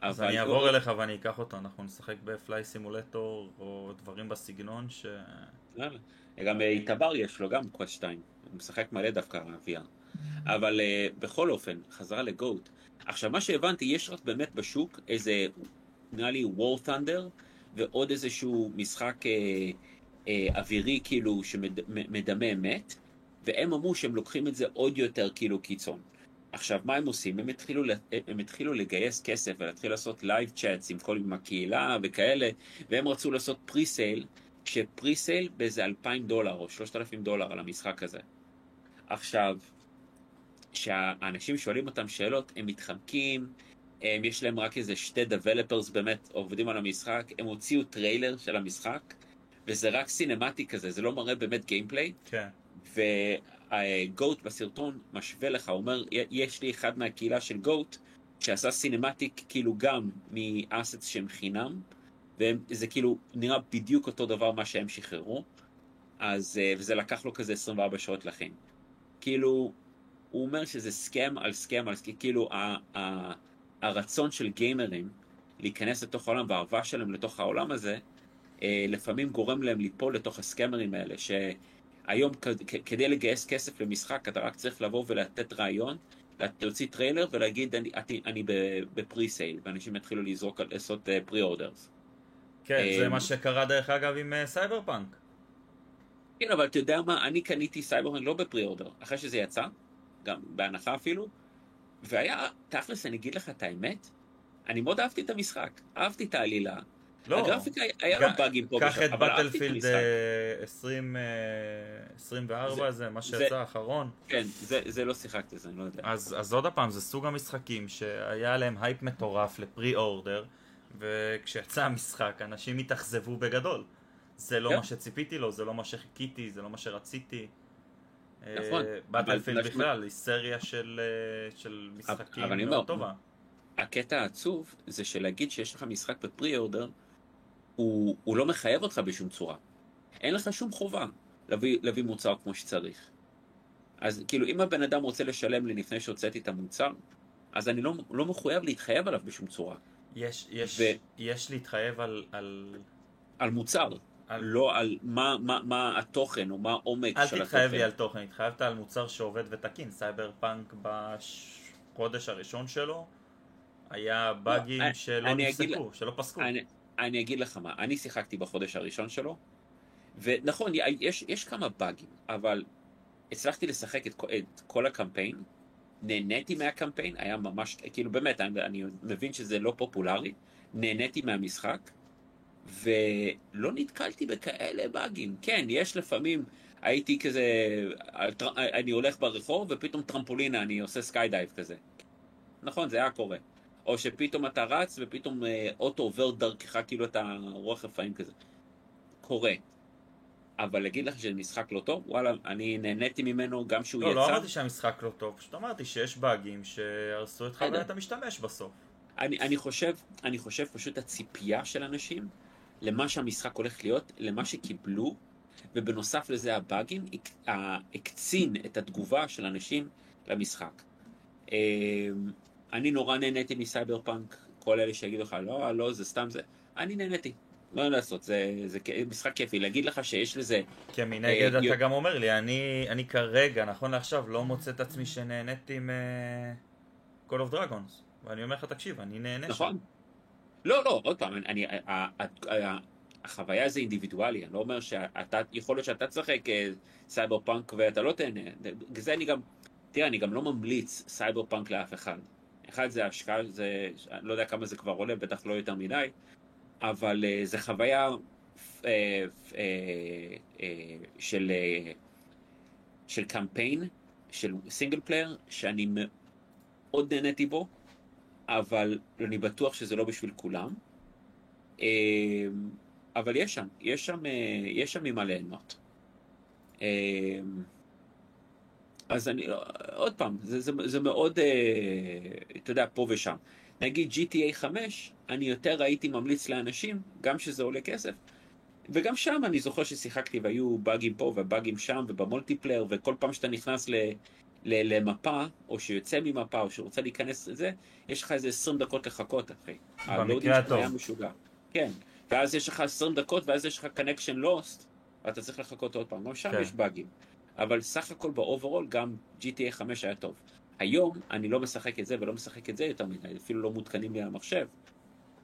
אז אני אעבור אליך ואני אקח אותו, אנחנו נשחק בפליי סימולטור או דברים בסגנון ש... גם איתבר יש לו גם קווסט 2, הוא משחק מלא דווקא VR. אבל uh, בכל אופן, חזרה לגוט. עכשיו, מה שהבנתי, יש רק באמת בשוק איזה, נראה לי War Thunder, ועוד איזשהו משחק אה, אה, אווירי כאילו שמדמה אמת, והם אמרו שהם לוקחים את זה עוד יותר כאילו קיצון. עכשיו, מה הם עושים? הם התחילו, הם התחילו לגייס כסף ולהתחיל לעשות live chats עם כל עם הקהילה וכאלה, והם רצו לעשות pre-sale, כש pre-sale באיזה 2,000 דולר או 3,000 דולר על המשחק הזה. עכשיו, כשהאנשים שואלים אותם שאלות, הם מתחמקים, הם, יש להם רק איזה שתי developers באמת עובדים על המשחק, הם הוציאו טריילר של המשחק, וזה רק cinematic כזה, זה לא מראה באמת gameplay. כן. גוט בסרטון משווה לך, הוא אומר, יש לי אחד מהקהילה של גוט שעשה cinematic כאילו גם מ assets שהם חינם, וזה כאילו נראה בדיוק אותו דבר מה שהם שחררו, אז, אה, וזה לקח לו כזה 24 שעות לכן. כאילו, הוא אומר שזה scam על scam על scam, כאילו ה, ה, הרצון של גיימרים להיכנס לתוך העולם והאהבה שלהם לתוך העולם הזה, אה, לפעמים גורם להם ליפול לתוך ה scammer-ים האלה, ש... היום כדי לגייס כסף למשחק אתה רק צריך לבוא ולתת רעיון, להוציא טריילר ולהגיד אני, אני, אני ב pre-sale, ואנשים יתחילו לזרוק, לעשות pre אה, orders. כן, זה אמ, מה שקרה דרך אגב עם סייבר אה, פאנק. כן, אבל אתה יודע מה, אני קניתי סייבר פאנק לא ב pre-order, אחרי שזה יצא, גם בהנחה אפילו, והיה, תכלס, אני אגיד לך את האמת, אני מאוד אהבתי את המשחק, אהבתי את העלילה, לא. הגרפיקה היה לה באגים פה ושם, אבל אהבתי את המשחק. קח את בטלפילד 2024, זה מה שיצא האחרון. כן, זה, זה לא שיחקתי, זה אני לא יודע. אז, אז עוד פעם, זה סוג המשחקים שהיה להם הייפ מטורף ל pre-order, וכשיצא המשחק אנשים התאכזבו בגדול. זה לא כן. מה שציפיתי לו, זה לא מה שחיכיתי, זה לא מה שרציתי. נכון. בטלפילד בכלל, היא סריה של, אה, של משחקים מאוד טובה. הקטע העצוב זה שלהגיד שיש לך משחק בפרי אורדר, הוא, הוא לא מחייב אותך בשום צורה. אין לך שום חובה להביא, להביא מוצר כמו שצריך. אז כאילו, אם הבן אדם רוצה לשלם לי לפני שהוצאתי את המוצר, אז אני לא, לא מחויב להתחייב עליו בשום צורה. יש, יש, ו... יש להתחייב על... על... על מוצר, על... לא על מה, מה, מה התוכן או מה העומק של התוכן. אל תתחייב לי על תוכן, התחייבת על מוצר שעובד ותקין. סייבר פאנק בחודש הראשון שלו היה באגים לא, שלא נפסקו, שלא פסקו. אני, אני אגיד לך מה, אני שיחקתי בחודש הראשון שלו, ונכון, יש, יש כמה באגים, אבל הצלחתי לשחק את, את כל הקמפיין, נהניתי מהקמפיין, היה ממש, כאילו באמת, אני, אני מבין שזה לא פופולרי, נהניתי מהמשחק, ולא נתקלתי בכאלה באגים. כן, יש לפעמים, הייתי כזה, אני הולך ברחוב ופתאום טרמפולינה, אני עושה skydive כזה. נכון, זה היה קורה. או שפתאום אתה רץ ופתאום אה, אוטו עובר דרכך כאילו אתה רוח רפאים כזה. קורה. אבל להגיד לך שזה משחק לא טוב, וואלה, אני נהניתי ממנו גם שהוא לא, יצא. לא אמרתי שהמשחק לא טוב, פשוט אמרתי שיש באגים שהרסו את חוויית המשתמש בסוף. אני, אני חושב, אני חושב פשוט הציפייה של אנשים למה שהמשחק הולך להיות, למה שקיבלו, ובנוסף לזה הבאגים הקצין את התגובה של אנשים למשחק. אמ, אני נורא נהניתי מסייבר פאנק, כל אלה שיגידו לך, לא, לא, זה סתם זה. אני נהניתי. לא לעשות, זה, זה משחק כיפי. להגיד לך שיש לזה... כי מנגד אה, אתה גם אומר לי, אני, אני כרגע, נכון לעכשיו, לא מוצא את עצמי שנהניתי עם uh, Call of Dragons. ואני אומר לך, תקשיב, אני נהנה נכון. לא, לא, עוד פעם, אני, החוויה זה אינדיבידואלי, אני לא אומר שאתה, יכול להיות שאתה תשחק אה, סייבר פאנק ואתה לא תהנה. זה אני גם, תראה, אני גם לא ממליץ סייבר פאנק לאף אחד. אחד זה השקעה, זה, אני לא יודע כמה זה כבר עולה, בטח לא יותר מדי, אבל זה חוויה של, של קמפיין, של single player, שאני מאוד נהניתי בו, אבל אני בטוח שזה לא בשביל כולם. Uh, אבל יש שם, יש שם, uh, יש שם ממה ליהנות. Uh, אז אני, עוד פעם, זה, זה, זה מאוד, uh, אתה יודע, פה ושם. נגיד GTA 5, אני יותר הייתי ממליץ לאנשים, גם שזה עולה כסף, וגם שם אני זוכר ששיחקתי והיו באגים פה ובאגים שם ובמולטיפלייר, וכל פעם שאתה נכנס ל, למפה, או שיוצא ממפה, או שרוצה להיכנס לזה, יש לך איזה 20 דקות לחכות, אחי. במקרה הטוב. היה משוגע. כן, ואז יש לך 20 דקות, ואז יש לך connection lost, ואתה צריך לחכות עוד פעם. גם שם כן. יש באגים. אבל סך הכל ב overall גם GTA 5 היה טוב. היום אני לא משחק את זה ולא משחק את זה יותר מדי, אפילו לא מותקנים לי על המחשב,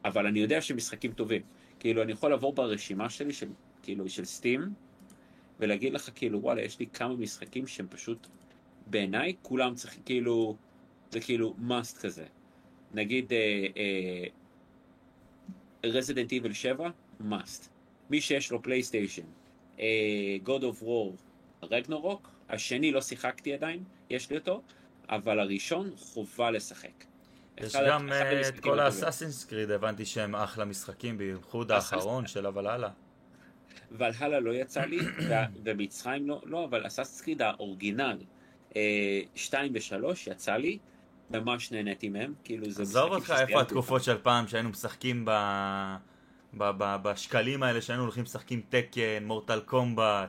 אבל אני יודע שמשחקים טובים. כאילו, אני יכול לעבור ברשימה שלי, של, כאילו, של סטים, ולהגיד לך, כאילו, וואלה, יש לי כמה משחקים שהם פשוט, בעיניי, כולם צריכים, כאילו, זה כאילו must כזה. נגיד, Resident Evil 7, must. מי שיש לו פלייסטיישן, uh, God of War, רגנורוק, השני לא שיחקתי עדיין, יש לי אותו, אבל הראשון חובה לשחק. יש גם אה, את כל האסאסינס קריד, הבנתי שהם אחלה משחקים, בייחוד האחרון של הוולהלה. ולהלה לא יצא לי, ומצרים לא, לא, אבל אסאסינס קריד האורגינל, 2 אה, ו-3 יצא לי, ממש נהניתי מהם, כאילו זה... עזוב אותך איפה התקופות של פעם שהיינו משחקים ב... בשקלים האלה שהיינו הולכים משחקים תקן, Mortal Kombat,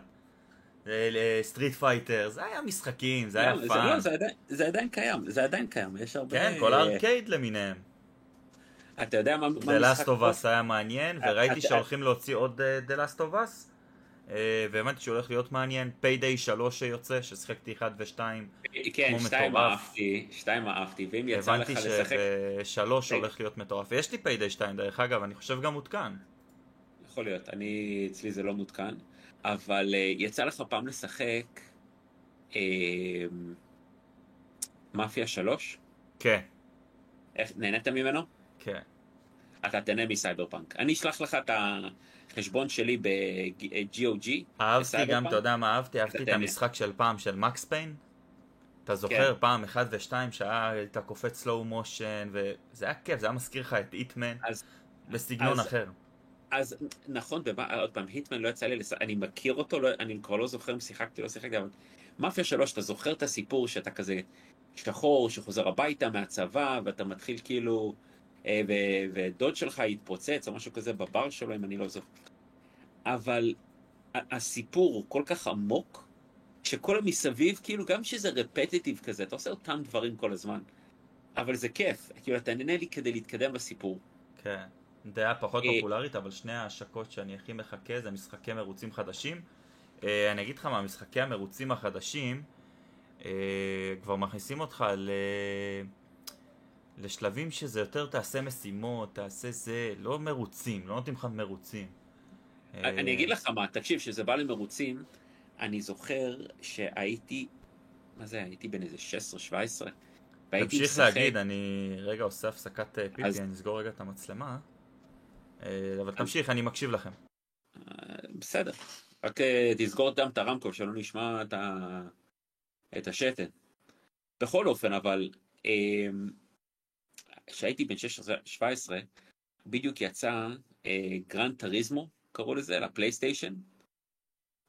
Street Fighter, זה היה משחקים, זה היה fun. לא, זה עדיין קיים, זה עדיין קיים, יש הרבה... כן, כל הארקייד למיניהם. אתה יודע מה משחק... The Last of Us היה מעניין, וראיתי שהולכים להוציא עוד אה, The Last of Us, אה, והבנתי שהוא הולך להיות מעניין, Payday 3 שיוצא, ששיחקתי 1 ו-2, כן, 2 אהבתי, 2 אהבתי, ואם יצא לך לשחק... הבנתי ש-3 הולך להיות מטורף, ויש לי Payday 2 דרך אגב, אני חושב גם מותקן. יכול להיות, אני, אצלי זה לא מותקן. אבל uh, יצא לך פעם לשחק uh, Mafia 3? כן. איך, נהנית ממנו? כן. אתה תהנה מסייבר פאנק. אני אשלח לך את החשבון שלי ב-GOG. אהבתי גם, אתה יודע מה אהבתי? אהבתי את המשחק של פעם של מקס פיין. אתה זוכר כן. פעם 1 ו-2 שהיית קופץ סלואו מושן וזה היה כיף, זה היה מזכיר לך את איטמן בסגנון אז, אחר. אז נכון, ומה, עוד פעם, היטמן לא יצא לי, לס... אני מכיר אותו, לא, אני כבר לא זוכר אם שיחקתי או לא שיחקתי, אבל מאפיה שלוש, אתה זוכר את הסיפור שאתה כזה שחור, שחוזר הביתה מהצבא, ואתה מתחיל כאילו, ו... ודוד שלך יתפוצץ או משהו כזה בבר שלו, אם אני לא זוכר. אבל הסיפור הוא כל כך עמוק, שכל המסביב, כאילו, גם שזה רפטיטיב כזה, אתה עושה אותם דברים כל הזמן. אבל זה כיף, כאילו, אתה נהנה לי כדי להתקדם בסיפור. כן. דעה פחות אה, פופולרית, אבל שני ההשקות שאני הכי מחכה זה משחקי מרוצים חדשים. אה, אני אגיד לך מה, משחקי המרוצים החדשים אה, כבר מכניסים אותך ל... לשלבים שזה יותר תעשה משימות, תעשה זה, לא מרוצים, לא נותנים לך מרוצים. אני אגיד לך מה, תקשיב, כשזה בא למרוצים, אני זוכר שהייתי, מה זה, הייתי בן איזה 16-17, והייתי תמשיך משחק, להגיד, אני רגע עושה הפסקת אה, פיפי, אז- אני אסגור רגע את המצלמה. אה, אבל תמשיך, אני מקשיב לכם. בסדר, רק אה, תסגור גם את הרמקול שלא נשמע את, ה... את השתן. בכל אופן, אבל אה, כשהייתי בן 16-17, בדיוק יצא אה, Gran Turismo, קראו לזה, לפלייסטיישן.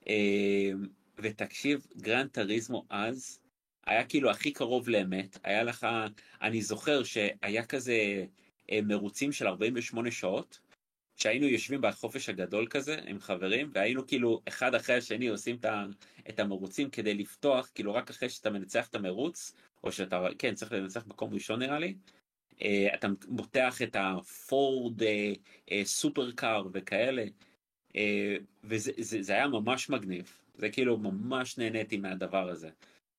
אה, ותקשיב, Gran Turismo אז היה כאילו הכי קרוב לאמת. היה לך, אני זוכר שהיה כזה אה, מרוצים של 48 שעות. שהיינו יושבים בחופש הגדול כזה עם חברים והיינו כאילו אחד אחרי השני עושים את את המרוצים כדי לפתוח כאילו רק אחרי שאתה מנצח את המרוץ או שאתה כן צריך לנצח מקום ראשון נראה לי. אה, אתה פותח את הפורד אה, אה, supercar וכאלה וזה זה, זה היה ממש מגניב זה כאילו ממש נהניתי מהדבר הזה.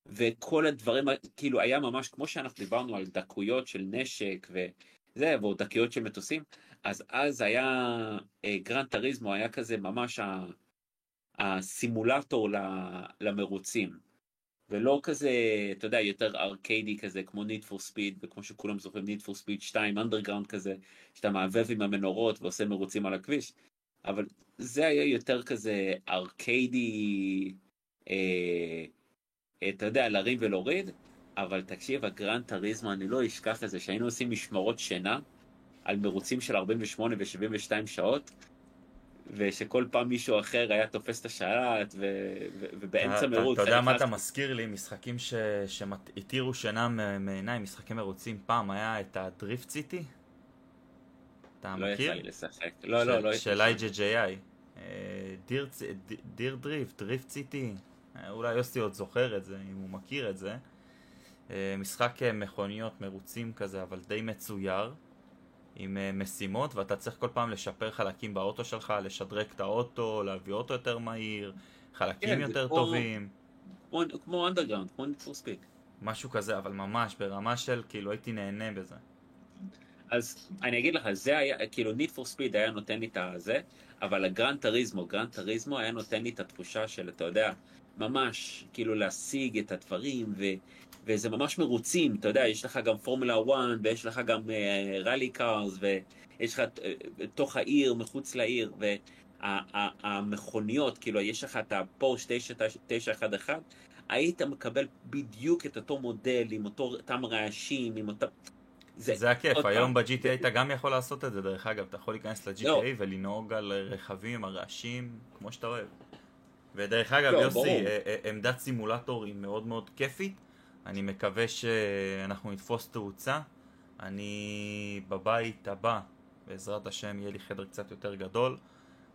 וכל הדברים כאילו היה ממש כמו שאנחנו דיברנו על דקויות של נשק וזה ועוד דקויות של מטוסים אז אז היה Gran Turismo היה כזה ממש ה, הסימולטור למרוצים. ולא כזה, אתה יודע, יותר ארקיידי כזה, כמו Need for Speed, וכמו שכולם זוכרים, Need for Speed 2, Underground כזה, שאתה מעצב עם המנורות ועושה מרוצים על הכביש. אבל זה היה יותר כזה ארקיידי, אה, אתה יודע, להרים ולהוריד, אבל תקשיב, ה Gran Turismo, אני לא אשכח את זה, שהיינו עושים משמרות שינה, על מרוצים של 48 ו-72 שעות, ושכל פעם מישהו אחר היה תופס את השלט, ו- ו- ובאמצע מרוץ... אתה יודע מה אתה מזכיר לי? משחקים שהדירו שינה מעיניי, משחקי מרוצים. פעם היה את ה Drift City. אתה לא יצא מכיר? לי לשחק. לא, לא, לא. של IJJI. דיר Drift, Drift City. אולי יוסי עוד זוכר את זה, אם הוא מכיר את זה. אה, משחק אה, מכוניות מרוצים כזה, אבל די מצויר. עם אה, משימות, ואתה צריך כל פעם לשפר חלקים באוטו שלך, לשדרג את האוטו, להביא אוטו יותר מהיר, חלקים כן, יותר כמו- טובים. כמו- כמו Underground, כמו for Speed. משהו כזה, אבל ממש ברמה של כאילו הייתי נהנה בזה. אז אני אגיד לך, זה היה, כאילו Need for Speed היה נותן לי את הזה, אבל ה Gran Turismo, Gran Turismo היה נותן לי את התחושה של, אתה יודע, ממש, כאילו להשיג את הדברים, ו, וזה ממש מרוצים, אתה יודע, יש לך גם פורמולה 1, ויש לך גם ראלי קארס, ויש לך אה, בתוך העיר, מחוץ לעיר, והמכוניות, כאילו, יש לך את הפורש 911, היית מקבל בדיוק את אותו מודל, עם אותו, אותם רעשים, עם אותם... זה הכיף, עוד היום ב-GTA אתה גם יכול לעשות את זה דרך אגב, אתה יכול להיכנס ל-GTA לא. ולנהוג על רכבים, הרעשים, כמו שאתה אוהב. ודרך אגב, לא, יוסי, ברור. אה, אה, עמדת סימולטור היא מאוד מאוד כיפית, אני מקווה שאנחנו נתפוס תאוצה. אני בבית הבא, בעזרת השם, יהיה לי חדר קצת יותר גדול.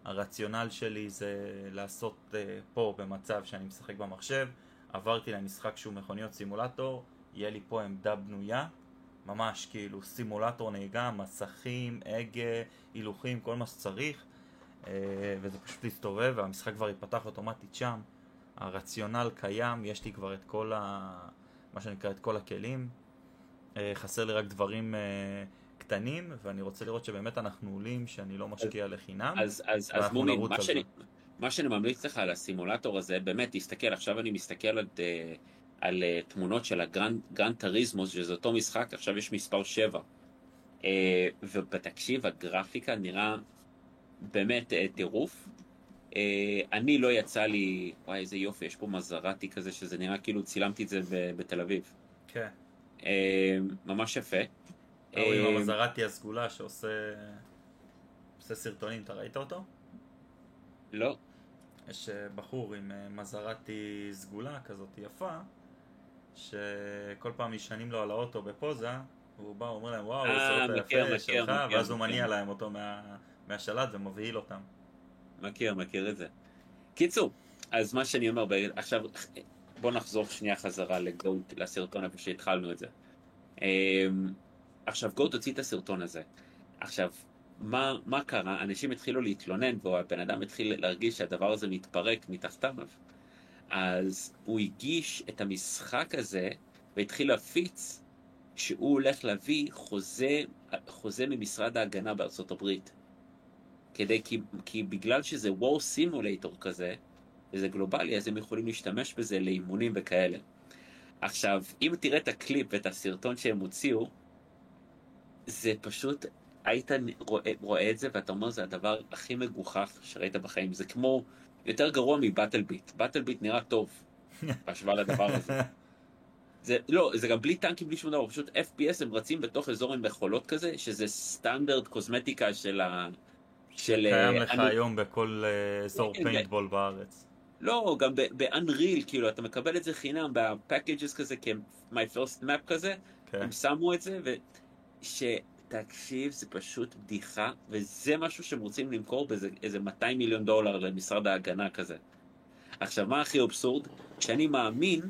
הרציונל שלי זה לעשות אה, פה במצב שאני משחק במחשב, עברתי למשחק שהוא מכוניות סימולטור, יהיה לי פה עמדה בנויה, ממש כאילו סימולטור נהיגה, מסכים, הגה, הילוכים, כל מה שצריך, אה, וזה פשוט להסתובב והמשחק כבר ייפתח אוטומטית שם. הרציונל קיים, יש לי כבר את כל ה... מה שנקרא את כל הכלים. אה, חסר לי רק דברים אה, קטנים, ואני רוצה לראות שבאמת אנחנו עולים, שאני לא משקיע לחינם. אז, אז, אז ואנחנו מומי, נרוץ מה שאני, מה שאני ממליץ לך על הסימולטור הזה, באמת, תסתכל, עכשיו אני מסתכל על, אה, על תמונות של ה-Gran Gran Turismo, שזה אותו משחק, עכשיו יש מספר 7. אה, ובתקשיב, הגרפיקה נראה באמת טירוף. אה, אני לא יצא לי, וואי איזה יופי, יש פה מזרטי כזה, שזה נראה כאילו צילמתי את זה בתל אביב. כן. אה, ממש יפה. ההוא עם אה, המזרטי הסגולה שעושה עושה סרטונים, אתה ראית אותו? לא, יש אה, בחור עם אה, מזרטי סגולה כזאת יפה, שכל פעם נשענים לו על האוטו בפוזה, והוא בא ואומר להם וואו, אה, איזה אוטו יפה שלך, ואז הוא. מניע להם אותו מה- מהשלט ומבהיל אותם. מכיר, מכיר את זה. קיצור, אז מה שאני אומר, עכשיו בוא נחזור שנייה חזרה לגוט, לסרטון איפה שהתחלנו את זה. אמ, עכשיו גוט הוציא את הסרטון הזה. עכשיו, מה, מה קרה? אנשים התחילו להתלונן והבן אדם התחיל להרגיש שהדבר הזה מתפרק מתחתיו. אז הוא הגיש את המשחק הזה והתחיל להפיץ שהוא הולך להביא חוזה, חוזה ממשרד ההגנה בארצות הברית. כדי, כי, כי בגלל שזה War Simulator כזה, וזה גלובלי, אז הם יכולים להשתמש בזה לאימונים וכאלה. עכשיו, אם תראה את הקליפ ואת הסרטון שהם הוציאו, זה פשוט, היית רואה, רואה את זה ואתה אומר, זה הדבר הכי מגוחך שראית בחיים. זה כמו, יותר גרוע מ-BattleBit. BattleBit נראה טוב, [LAUGHS] בהשוואה לדבר הזה. זה, לא, זה גם בלי טנקים, בלי שום דבר, פשוט FPS הם רצים בתוך אזור עם מכולות כזה, שזה סטנדרט קוסמטיקה של ה... של... קיים אה, לך אני- היום בכל אה, אזור כן, פיינטבול בארץ. לא, גם ב-Unreal, כאילו, אתה מקבל את זה חינם ב-packages כזה, כ-my first map כזה, כן. הם שמו את זה, ושתקשיב, זה פשוט בדיחה, וזה משהו שהם רוצים למכור באיזה איזה 200 מיליון דולר למשרד ההגנה כזה. עכשיו, מה הכי אבסורד? שאני מאמין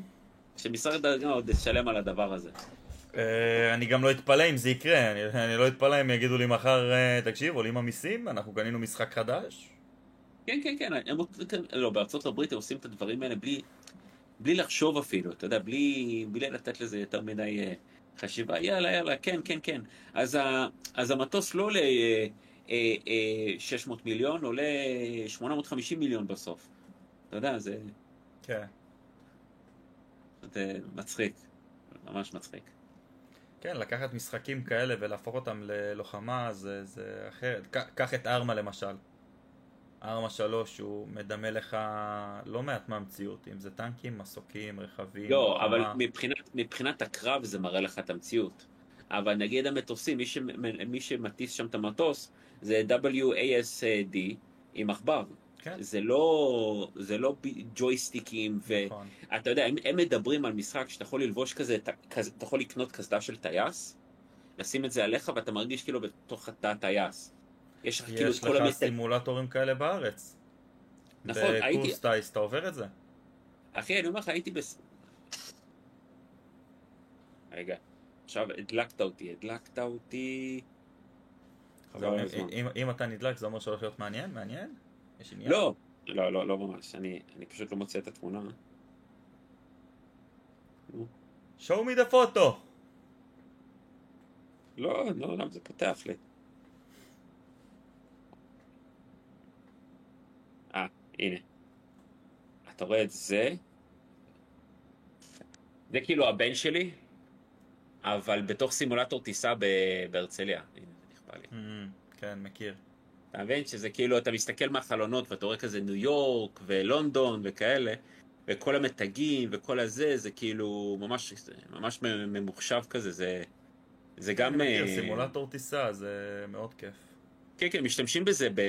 שמשרד ההגנה עוד ישלם על הדבר הזה. אה, אני גם לא אתפלא אם זה יקרה, אני, אני לא אתפלא אם יגידו לי מחר, אה, תקשיב, עולים המיסים, אנחנו קנינו משחק חדש. כן, כן, כן, הם, כן, לא, בארצות הברית הם עושים את הדברים האלה בלי, בלי לחשוב אפילו, אתה יודע, בלי, בלי לתת לזה יותר מדי אה, חשיבה, יאללה, יאללה, כן, כן, כן. אז, ה, אז המטוס לא עולה אה, אה, אה, 600 מיליון, עולה 850 מיליון בסוף. אתה יודע, זה, כן. זה מצחיק, ממש מצחיק. כן, לקחת משחקים כאלה ולהפוך אותם ללוחמה זה, זה אחרת. קח את ארמה למשל. ארמה 3 הוא מדמה לך לא מעט מהמציאות, אם זה טנקים, מסוקים, רכבים, לא, לוחמה. אבל מבחינת, מבחינת הקרב זה מראה לך את המציאות. אבל נגיד המטוסים, מי, ש, מי שמטיס שם את המטוס זה WASD עם עכבר. כן, זה לא, זה לא ג'ויסטיקים, נכון. ואתה יודע, הם, הם מדברים על משחק שאתה יכול ללבוש כזה, ת- כזה, אתה יכול לקנות קסדה של טייס, לשים את זה עליך ואתה מרגיש כאילו בתוך התא טייס. יש לך כאילו את יש כל לך המטר... סימולטורים כאלה בארץ. נכון, הייתי, בקורס טייס אתה עובר את זה. אחי, אני אומר לך, הייתי בס... רגע, עכשיו הדלקת אותי, הדלקת אותי... אבל לא, אם-. אם- אם אתה נדלק זה אומר שהולך להיות מעניין? מעניין? יש עניין? לא, לא, לא, לא ממש, אני, אני פשוט לא מוצא את התמונה. show me the photo! לא, לא, למה זה פותח לי? אה, הנה. אתה רואה את זה? זה כאילו הבן שלי, אבל בתוך סימולטור טיסה בהרצליה. הנה, זה נכפה לי. Mm, כן, מכיר. אתה מבין שזה כאילו, אתה מסתכל מהחלונות ואתה רואה כזה ניו יורק ולונדון וכאלה, וכל המתגים וכל הזה, זה כאילו ממש, זה ממש ממוחשב כזה, זה, זה גם... אני מכיר, אה, סימולטור טיסה זה מאוד כיף. כן, כן, משתמשים בזה ב...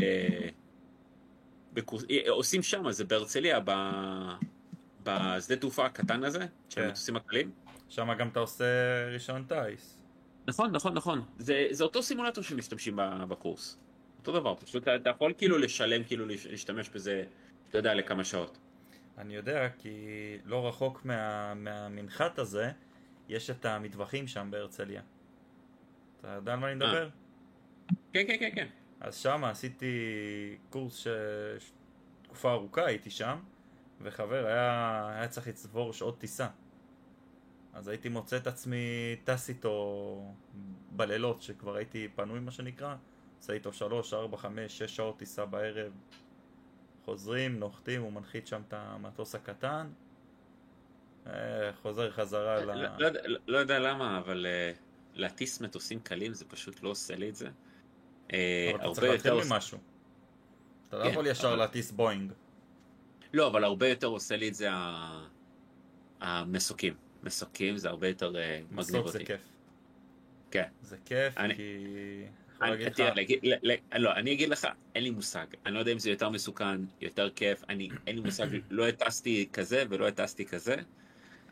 בקורס... אה, עושים שם, זה בהרצליה, ב... בשדה תעופה הקטן הזה, של כן. המטוסים הקלים. שם גם אתה עושה רישיון טיס. נכון, נכון, נכון. זה, זה אותו סימולטור שמשתמשים בקורס. אותו דבר, פשוט אתה, יכול כאילו לשלם, כאילו להש- להשתמש בזה, אתה יודע, לכמה שעות. אני יודע כי לא רחוק מה, מהמנחת הזה יש את המטווחים שם בהרצליה. אתה יודע על מה אני מדבר? כן, כן, כן, כן. אז שם עשיתי קורס שתקופה ארוכה הייתי שם וחבר היה, היה צריך לצבור שעות טיסה אז הייתי מוצא את עצמי טס איתו בלילות שכבר הייתי פנוי מה שנקרא עושה איתו שלוש, ארבע, חמש, שש שעות טיסה בערב חוזרים, נוחתים, הוא מנחית שם את המטוס הקטן אה, חוזר חזרה ל... לא, לא, יודע- לא יודע למה, אבל uh, להטיס מטוסים קלים זה פשוט לא עושה לי את זה. Uh, אבל אתה צריך להתחיל. ממשהו אתה לא כן, יכול ישר להטיס בואינג לא, אבל הרבה יותר עושה לי את זה המסוקים. מסוקים זה הרבה יותר אה, מגניב מסוק זה אותי. כיף כן. זה כיף אני- כי... יכול אני, להגיד לך- תראה, להגיד- לא, אני אגיד לך, אין לי מושג. אני לא יודע אם זה יותר מסוכן, יותר כיף, אני, אין לי מושג, לא הטסתי כזה ולא הטסתי כזה,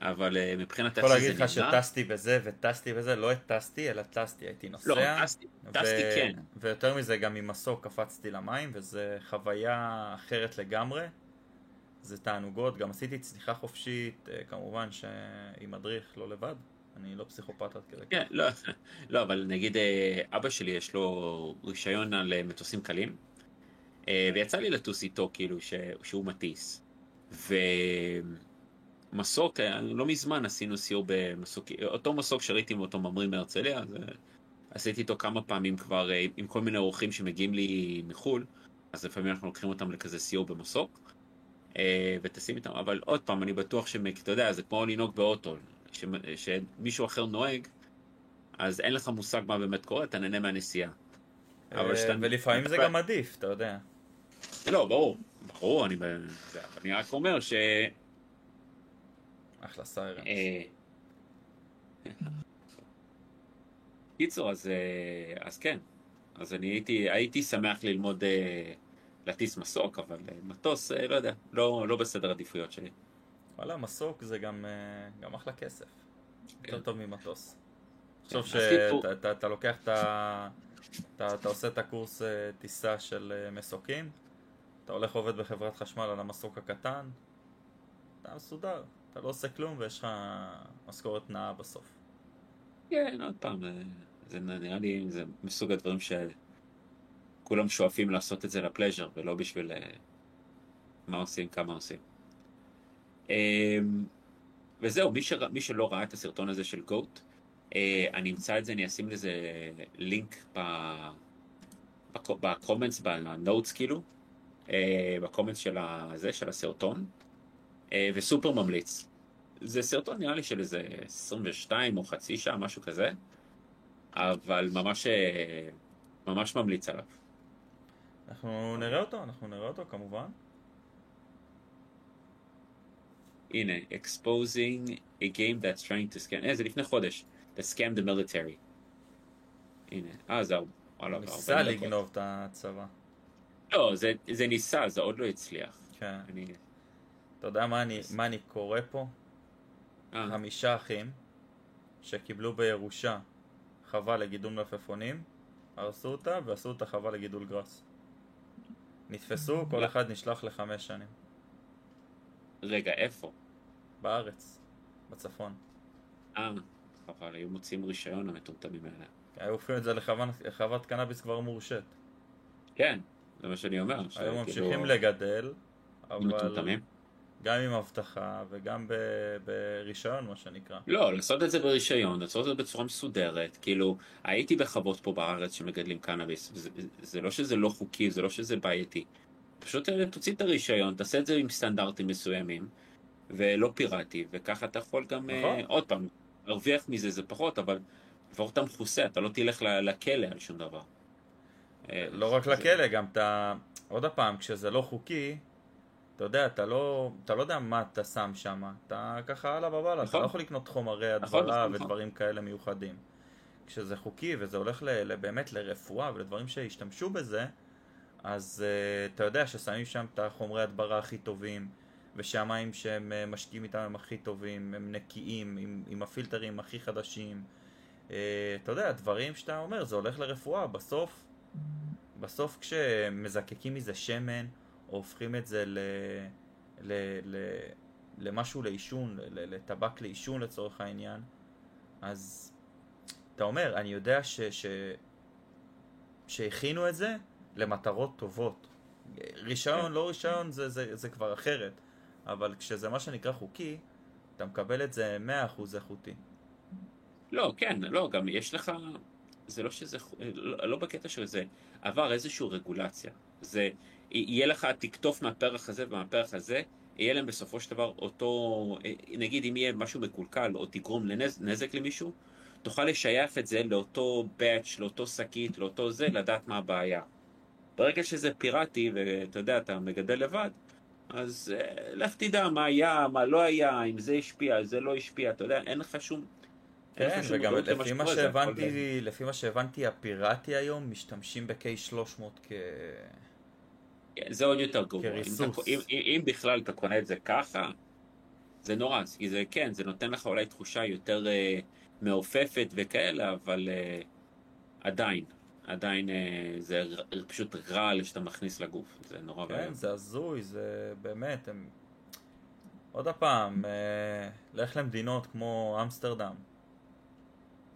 אבל אה, מבחינת יכול איך להגיד שזה לך נראה, שטסתי בזה וטסתי בזה, לא הטסתי, אלא טסתי, הייתי נוסע. לא, טסתי, טסתי ו- כן. ויותר מזה, גם עם מסוק קפצתי למים, וזה חוויה אחרת לגמרי. זה תענוגות, גם עשיתי צניחה חופשית, אה, כמובן שעם מדריך, לא לבד. אני לא פסיכופת עד כדי. כן, לא, [LAUGHS] לא, אבל נגיד אה, אבא שלי יש לו רישיון על אה, מטוסים קלים, אה, ויצא לי לטוס איתו כאילו ש- שהוא מטיס. ומסוק, לא מזמן עשינו סיור במסוק, אותו מסוק שראיתי אותו ממריא מהרצליה, אז עשיתי איתו כמה פעמים כבר עם כל מיני אורחים שמגיעים לי מחו"ל, אז לפעמים אנחנו לוקחים אותם לכזה סיור במסוק. וטסים איתם, אבל עוד פעם, אני בטוח שאתה יודע, זה כמו לנהוג באוטו. ש, שמישהו אחר נוהג, אז אין לך מושג מה באמת קורה, אתה נהנה מהנסיעה. אבל שאתה... ולפעמים זה גם עדיף, אתה יודע. לא, ברור, ברור, אני, אני רק אומר ש... אחלה סיירנס. קיצור, אז, אה, אז כן. אז אני הייתי, הייתי שמח ללמוד אה, להטיס מסוק, אבל אה, מטוס, לא יודע, לא, לא בסדר עדיפויות שלי. וואלה, מסוק זה גם, גם אחלה כסף. כן. יותר טוב ממטוס. כן, תחשוב שאתה לוקח את ה... אתה, אתה עושה את הקורס טיסה של מסוקים, אתה הולך עובד בחברת חשמל על המסוק הקטן, אתה מסודר, אתה לא עושה כלום ויש לך משכורת נאה בסוף. כן, עוד פעם, זה נראה לי, זה מסוג הדברים שכולם שואפים לעשות את זה לפלז'ר ולא בשביל אה, מה עושים, כמה עושים. אמ, וזהו, מי, שר, מי שלא ראה את הסרטון הזה של גוט, אה, אני אמצא את זה, אני אשים לזה לינק בקומנטס, בנוטס כאילו, אה, בקומנטס של, הזה, של הסרטון, וסופר ממליץ. זה סרטון נראה לי של איזה 22 או חצי שעה, משהו כזה, אבל ממש, אה, ממש ממליץ עליו. אנחנו נראה אותו, אנחנו נראה אותו כמובן. הנה, exposing a game that's trying to scam, אה, זה לפני חודש, the scam the military. הנה, אה, זהו. וואלה, ניסה לגנוב את הצבא. לא, זה, זה ניסה, זה עוד לא הצליח. כן. אני... אתה יודע מה אני, מה אני קורא פה? אה. חמישה אחים שקיבלו בירושה חווה לגידול מלפפונים, הרסו אותה ועשו אותה חווה לגידול גראס. נתפסו, כל אחד נשלח לחמש שנים. רגע, איפה? בארץ, בצפון. אה, אבל היו מוצאים רישיון המטומטמים האלה. היו הופכים את זה לחוות קנאביס כבר מורשית. כן, זה מה שאני אומר. היו ממשיכים לגדל, אבל... גם עם אבטחה וגם ברישיון, מה שנקרא. לא, לעשות את זה ברישיון, לעשות את זה בצורה מסודרת. כאילו, הייתי בחוות פה בארץ שמגדלים קנאביס. זה, זה לא שזה לא חוקי, זה לא שזה בעייתי. פשוט אה, תוציא את הרישיון, תעשה את זה עם סטנדרטים מסוימים, ולא פיראטי, וככה אתה יכול גם, אה, נכון. uh, עוד פעם, להרוויח מזה זה פחות, אבל לפחות אתה מכוסה, אתה לא תלך לכלא על שום דבר. לא רק לכלא, גם אתה, עוד פעם, כשזה לא חוקי, אתה יודע, אתה לא, אתה לא יודע מה אתה שם שם, אתה ככה הלאה בבאללה, נכון. אתה לא יכול לקנות חומרי נכון, הדברה נכון, ודברים נכון. כאלה מיוחדים. כשזה חוקי וזה הולך ל, באמת לרפואה ולדברים שהשתמשו בזה, אז uh, אתה יודע ששמים שם את החומרי הדברה הכי טובים, ושהמים שהם uh, משקיעים איתם הם הכי טובים, הם נקיים, עם, עם הפילטרים הכי חדשים. Uh, אתה יודע, דברים שאתה אומר, זה הולך לרפואה, בסוף, בסוף כשמזקקים מזה שמן, או הופכים את זה ל... ל... ל... למשהו לעישון, לטבק לעישון לצורך העניין, אז אתה אומר, אני יודע ש... ש... שהכינו את זה למטרות טובות. רישיון, לא רישיון, זה, זה, זה כבר אחרת. אבל כשזה מה שנקרא חוקי, אתה מקבל את זה 100% איכותי. לא, כן, לא, גם יש לך... זה לא שזה... לא, לא בקטע של זה עבר איזושהי רגולציה. זה... יהיה לך, תקטוף מהפרח הזה ומהפרח הזה, יהיה להם בסופו של דבר אותו, נגיד אם יהיה משהו מקולקל או תגרום לנזק למישהו, תוכל לשייף את זה לאותו באץ', לאותו שקית, לאותו זה, לדעת מה הבעיה. ברגע שזה פיראטי, ואתה יודע, אתה מגדל לבד, אז uh, לך תדע מה היה, מה לא היה, אם זה השפיע, זה לא השפיע, אתה יודע, אין לך שום... כן, וגם לפי מה שהבנתי, לפי מה שהבנתי, הפיראטי היום משתמשים ב-K300 כ... כן, זה עוד יותר גרוע. כריסוס. אם, אם, אם בכלל אתה קונה את זה ככה, זה נורא, כי זה כן, זה נותן לך אולי תחושה יותר uh, מעופפת וכאלה, אבל uh, עדיין, עדיין uh, זה פשוט רעל שאתה מכניס לגוף, זה נורא כן, בעיה. זה הזוי, זה באמת, הם... עוד פעם, uh, לך למדינות כמו אמסטרדם.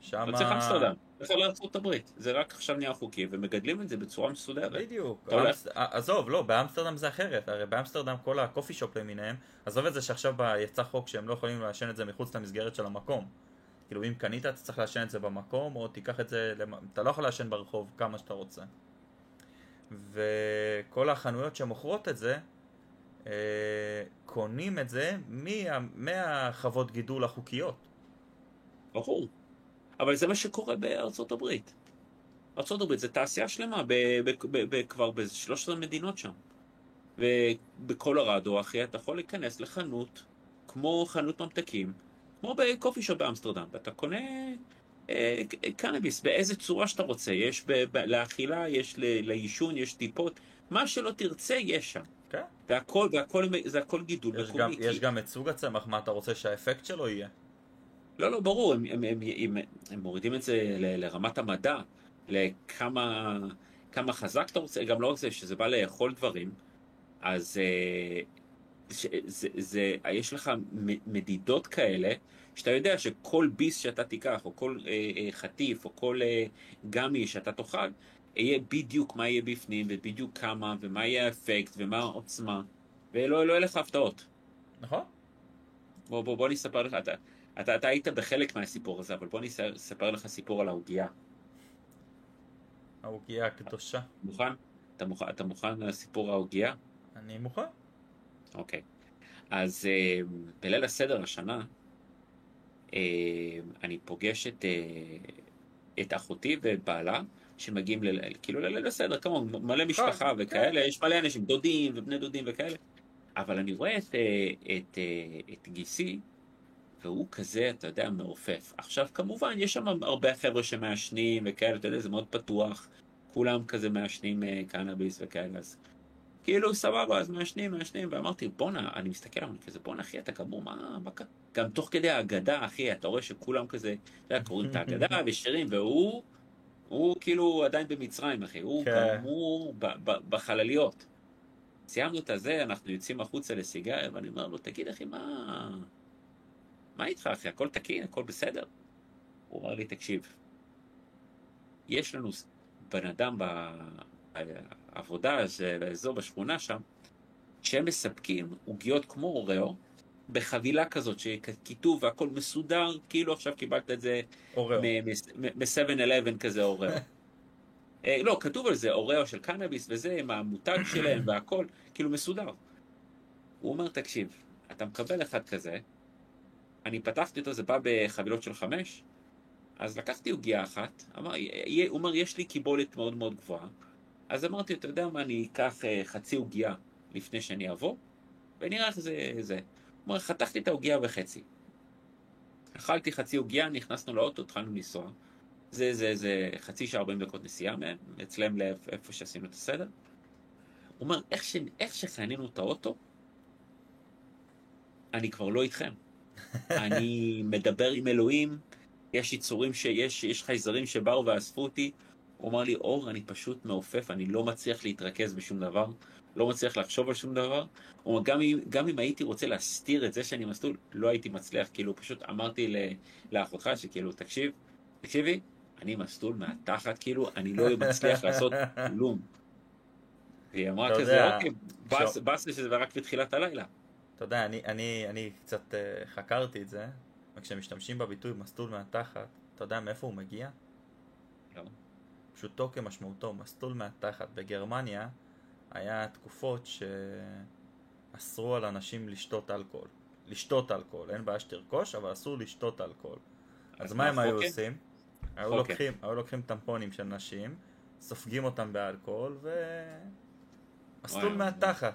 שמה... לא צריך אמסטרדם. בכלל לארצות הברית, זה רק עכשיו נהיה חוקי, ומגדלים את זה בצורה מסודרת. בדיוק, אמס... עזוב, לא, באמסטרדם זה אחרת, הרי באמסטרדם כל הקופי שופ למיניהם, עזוב את זה שעכשיו יצא חוק שהם לא יכולים לעשן את זה מחוץ למסגרת של המקום. כאילו אם קנית אתה צריך לעשן את זה במקום, או תיקח את זה, אתה לא יכול לעשן ברחוב כמה שאתה רוצה. וכל החנויות שמוכרות את זה, אה, קונים את זה מה... מהחוות גידול החוקיות. ברור. אבל זה מה שקורה בארצות הברית. ארצות הברית זה תעשייה שלמה, ב- ב- ב- ב- כבר ב-13 מדינות שם. ובקולורדו, אחי, אתה יכול להיכנס לחנות, כמו חנות ממתקים, כמו בקופי שופ באמסטרדם, ואתה קונה אה, קנאביס באיזה צורה שאתה רוצה. יש ב- ב- לאכילה, יש ל- לעישון, יש טיפות, מה שלא תרצה יש שם. כן. והכל, והכל, זה הכל גידול יש מקומי. גם, כי- יש גם את סוג הצמח, מה אתה רוצה שהאפקט שלו יהיה? לא, לא, ברור, הם, הם, הם, הם, הם מורידים את זה ל- לרמת המדע, לכמה כמה חזק אתה רוצה, גם לא רק זה, שזה בא לאכול דברים, אז אה, ש, זה, זה, יש לך מדידות כאלה, שאתה יודע שכל ביס שאתה תיקח, או כל אה, אה, חטיף, או כל אה, גמי שאתה תאכל, יהיה בדיוק מה יהיה בפנים, ובדיוק כמה, ומה יהיה האפקט, ומה העוצמה, ולא לא יהיה לך הפתעות. נכון? בוא, בוא, בוא אני אספר לך, אתה, אתה, אתה היית בחלק מהסיפור הזה, אבל בוא אני אס- אספר לך סיפור על העוגיה. העוגיה הקדושה. מוכן? אתה מוכן, אתה מוכן לסיפור העוגיה? אני מוכן. אוקיי. אז אה, בליל הסדר השנה, אה, אני פוגש את, אה, את אחותי ובעלה, שמגיעים ל, כאילו לליל הסדר, כמובן, מלא משפחה וכאלה, יש מלא אנשים, דודים ובני דודים וכאלה. אבל אני רואה את, אה, את, אה, את גיסי, והוא כזה, אתה יודע, מעופף. עכשיו, כמובן, יש שם הרבה חבר'ה שמעשנים וכאלה, אתה יודע, זה מאוד פתוח. כולם כזה מעשנים אה, קנאביס וכאלה, אז כאילו, סבבה, אז מעשנים, מעשנים, ואמרתי, בואנה, אני מסתכל עליו, אני כזה, בואנה, אחי, אתה גמור, מה, מה קרה? גם תוך כדי ההגדה, אחי, אתה רואה שכולם כזה, אתה יודע, קוראים את [LAUGHS] ההגדה ושירים, והוא, הוא כאילו עדיין במצרים, אחי, הוא כן. גמור ב- ב- בחלליות. סיימנו את הזה, אנחנו יוצאים החוצה לסיגריה, ואני אומר לו, תגיד, אחי, מה... מה איתך, אחי? הכל תקין? הכל בסדר? הוא אמר לי, תקשיב, יש לנו בן אדם בעבודה, זה באזור בשכונה שם, שהם מספקים עוגיות כמו אוראו, בחבילה כזאת, שכיתוב והכל מסודר, כאילו עכשיו קיבלת את זה אוראו. מ-7-11 כזה אוראו. [LAUGHS] אה, לא, כתוב על זה אוראו של קנאביס וזה, עם המותג שלהם [COUGHS] והכל, כאילו מסודר. הוא אומר, תקשיב, אתה מקבל אחד כזה, אני פתחתי אותו, זה בא בחבילות של חמש, אז לקחתי עוגיה אחת, אמר, הוא אומר, יש לי קיבולת מאוד מאוד גבוהה, אז אמרתי, אתה יודע מה, אני אקח אה, חצי עוגיה לפני שאני אבוא, ונראה איך זה... זה. אומר, חתכתי את העוגיה בחצי. אכלתי חצי עוגיה, נכנסנו לאוטו, התחלנו לנסוע. זה, זה, זה חצי שעה 40 דקות נסיעה מהם, אצלם לאיפה איפה שעשינו את הסדר. הוא אומר, איך, ש... איך שחנינו את האוטו, אני כבר לא איתכם. אני מדבר עם אלוהים, יש יצורים שיש, יש חייזרים שבאו ואספו אותי. הוא אמר לי, אור, אני פשוט מעופף, אני לא מצליח להתרכז בשום דבר, לא מצליח לחשוב על שום דבר. הוא אומר, גם אם, גם אם הייתי רוצה להסתיר את זה שאני מסטול, לא הייתי מצליח. כאילו, פשוט אמרתי לאחותך שכאילו, תקשיב, תקשיבי, אני מסטול מהתחת, כאילו, אני לא מצליח לעשות כלום. והיא אמרה כזה, אוקיי, באס לי שזה רק בתחילת הלילה. אתה יודע, אני, אני, אני קצת uh, חקרתי את זה, וכשמשתמשים בביטוי מסלול מהתחת, אתה יודע מאיפה הוא מגיע? לא. פשוטו כמשמעותו, מסלול מהתחת. בגרמניה היה תקופות שאסרו על אנשים לשתות אלכוהול. לשתות אלכוהול, אין בעיה שתרכוש, אבל אסור לשתות אלכוהול. אז מה הם היו? עושים? היו. לוקחים, היו לוקחים טמפונים של נשים, סופגים אותם באלכוהול ו... וואי, מהתחת.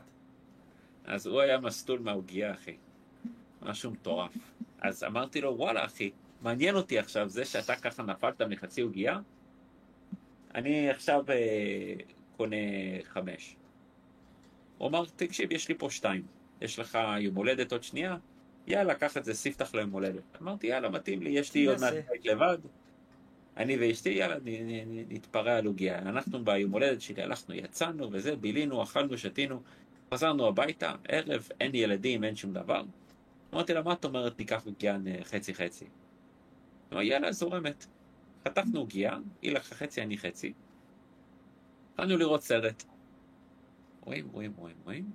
אז הוא היה מסטול מהעוגייה, אחי. משהו מטורף. אז אמרתי לו, וואלה, אחי, מעניין אותי עכשיו זה שאתה ככה נפלת מחצי עוגייה, אני עכשיו אה, קונה חמש. הוא אמר, תקשיב, יש לי פה שתיים. יש לך יום הולדת עוד שנייה? יאללה, קח את זה, ספתח ליום הולדת. אמרתי, יאללה, מתאים לי, יש לי עוד מעט. בית לבד. אני ואשתי, יאללה, נתפרע על עוגיה. אנחנו ביום הולדת שלי הלכנו, יצאנו וזה, בילינו, אכלנו, שתינו. חזרנו הביתה, ערב, אין ילדים, אין שום דבר. אמרתי לה, מה את אומרת, ניקח עוגיה חצי חצי? היא אמרה, יאללה, זורמת. חתכנו עוגיה, היא לקחה חצי, אני חצי. התחלנו לראות סרט. רואים, רואים, רואים, רואים.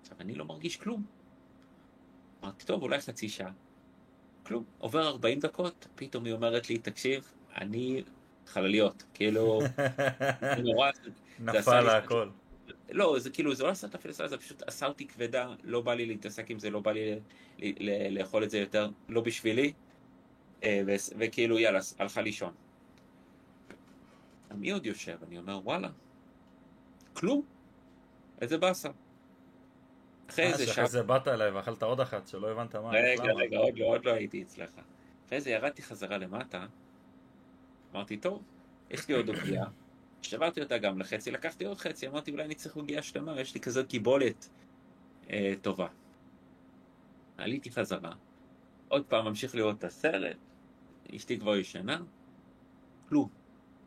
עכשיו, אני לא מרגיש כלום. אמרתי, טוב, אולי חצי שעה. כלום. עובר 40 דקות, פתאום היא אומרת לי, תקשיב, אני חלליות. כאילו, זה נורא, נפל לה הכל. לא, זה כאילו, זה לא עשה את הפילוסופיה, זה פשוט עשה אותי כבדה, לא בא לי להתעסק עם זה, לא בא לי לאכול את זה יותר, לא בשבילי. אה, וכאילו יאללה, הלכה לישון. מי עוד יושב? אני אומר וואלה, כלום. איזה באסה. אחרי אה, איזה שעה... שאחרי זה באת אליי ואכלת עוד אחת שלא הבנת מה. רגע, למה? רגע, עוד לא, עוד לא הייתי אצלך. אחרי זה ירדתי חזרה למטה, אמרתי, טוב, יש לי עוד עוגיה. [COUGHS] שברתי אותה גם לחצי, לקחתי עוד חצי, אמרתי, אולי אני צריך עוגיה שלמה, יש לי כזאת קיבולת אה, טובה. עליתי חזרה, עוד פעם ממשיך לראות את הסרט, אשתי כבר ישנה, כלום.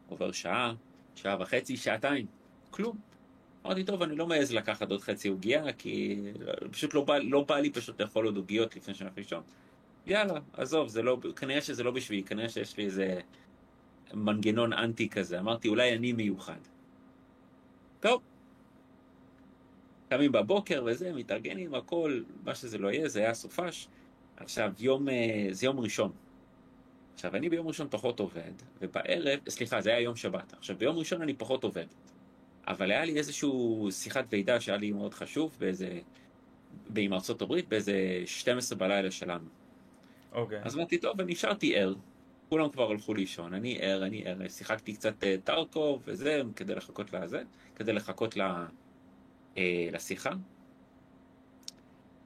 עובר שעה, שעה וחצי, שעתיים, כלום. אמרתי, טוב, אני לא מעז לקחת עוד חצי עוגיה, כי פשוט לא בא, לא בא לי פשוט לאכול עוד עוגיות לפני שאני הולך לישון. יאללה, עזוב, זה לא, כנראה שזה לא בשבילי, כנראה שיש לי איזה מנגנון אנטי כזה. אמרתי, אולי אני מיוחד. טוב. קמים בבוקר וזה, מתארגנים, הכל, מה שזה לא יהיה, זה היה סופש. עכשיו, יום, אה, זה יום ראשון. עכשיו, אני ביום ראשון פחות עובד, ובערב, סליחה, זה היה יום שבת. עכשיו, ביום ראשון אני פחות עובד. אבל היה לי איזשהו שיחת ועידה שהיה לי מאוד חשוב, באיזה... עם ארצות הברית, באיזה 12 בלילה שלנו. אוקיי. אז אמרתי, טוב, ונשארתי ער. כולם כבר הלכו לישון, אני ער, אני ער, שיחקתי קצת אה, טרקוב וזה, כדי לחכות לזה, כדי לחכות ל, אה, לשיחה.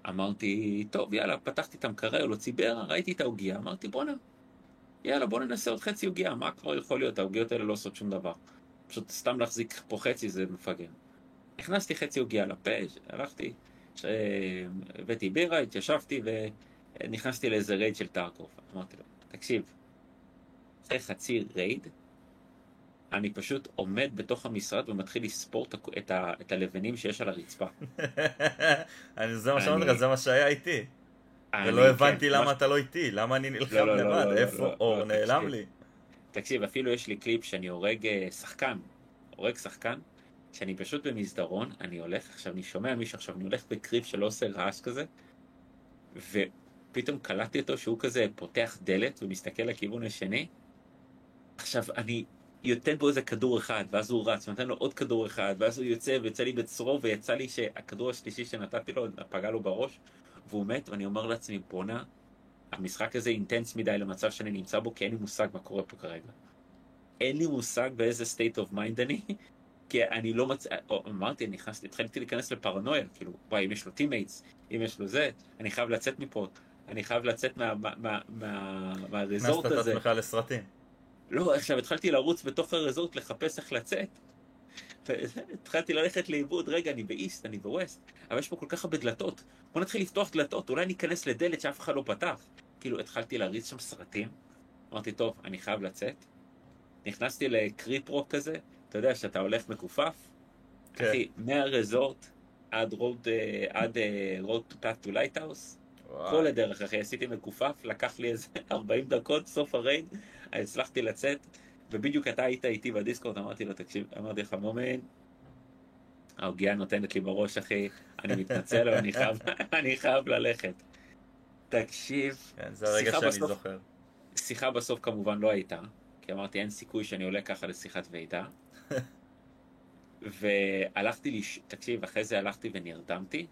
אמרתי, טוב, יאללה, פתחתי את המקרר, לא ציבר, ראיתי את העוגיה, אמרתי, בואנה, יאללה, בוא ננסה עוד חצי עוגיה, מה כבר יכול להיות? העוגיות האלה לא עושות שום דבר. פשוט סתם להחזיק פה חצי זה מפגר. הכנסתי חצי עוגיה לפה, הלכתי, ש- הבאתי בירה, התיישבתי ונכנסתי לאיזה רייד של טרקוב. אמרתי לו, תקשיב, אחרי חצי raid, אני פשוט עומד בתוך המשרד ומתחיל לספור את, ה- את, הלבנים שיש על הרצפה. [LAUGHS] אני זה מה שאמרתי לך, זה מה שהיה איתי. אני- ולא הבנתי כן, למה אתה לא איתי, למה אני נלחם לא, לא, לא, לבד, לא, לא, איפה לא, אור לא, נעלם. לי. תקשיב, אפילו יש לי קליפ שאני הורג אה, שחקן, הורג שחקן, שאני פשוט במסדרון, אני הולך, עכשיו אני שומע מישהו, עכשיו אני הולך ב-creep שלא עושה רעש כזה, ופתאום קלטתי אותו שהוא כזה פותח דלת ומסתכל לכיוון השני, עכשיו אני נותן בו איזה כדור אחד, ואז הוא רץ, ונותן לו עוד כדור אחד, ואז הוא יוצא, ויוצא לי בצרור, ויצא לי שהכדור השלישי שנתתי לו, פגע לו בראש, והוא מת, ואני אומר לעצמי, בואנה, המשחק הזה intense מדי למצב שאני נמצא בו, כי אין לי מושג מה קורה פה כרגע. אין לי מושג באיזה state of mind אני, [LAUGHS] כי אני לא מצ... או, אמרתי, נכנסתי, התחלתי להיכנס לפרנויה, כאילו, וואי, אם יש לו teammates, אם יש לו זה, אני חייב לצאת מפה, אני חייב לצאת מה, מה, מה, מה, מהרזורט הכנסת את הזה. עצמך לסרטים. לא, עכשיו התחלתי לרוץ בתוך הרזורט לחפש איך לצאת. התחלתי ללכת לאיבוד, רגע, אני באיסט, אני בווסט, אבל יש פה כל כך הרבה דלתות. בוא נתחיל לפתוח דלתות, אולי ניכנס לדלת שאף אחד לא פתח. כאילו, התחלתי להריץ שם סרטים. אמרתי, טוב, אני חייב לצאת. נכנסתי לקריפ רוק כזה, אתה יודע, שאתה הולך מכופף. כן. אחי, מה-resort עד road, אה, עד road to path to lighthouse. כל הדרך, אחי, עשיתי מכופף, לקח לי איזה [LAUGHS] 40 דקות, סוף ה-raid, הצלחתי לצאת, ובדיוק אתה היית איתי ב-Discord, אמרתי לו, תקשיב, אמרתי לך, מומין, העוגיה נותנת לי בראש, אחי, אני מתנצל, אבל אני חייב, [LAUGHS] אני חייב ללכת. תקשיב, כן, זה הרגע שאני בסוף. זוכר. שיחה בסוף כמובן לא הייתה, כי אמרתי, אין סיכוי שאני עולה ככה לשיחת ועידה. [LAUGHS] והלכתי, לש... תקשיב, אחרי זה הלכתי ונרדמתי,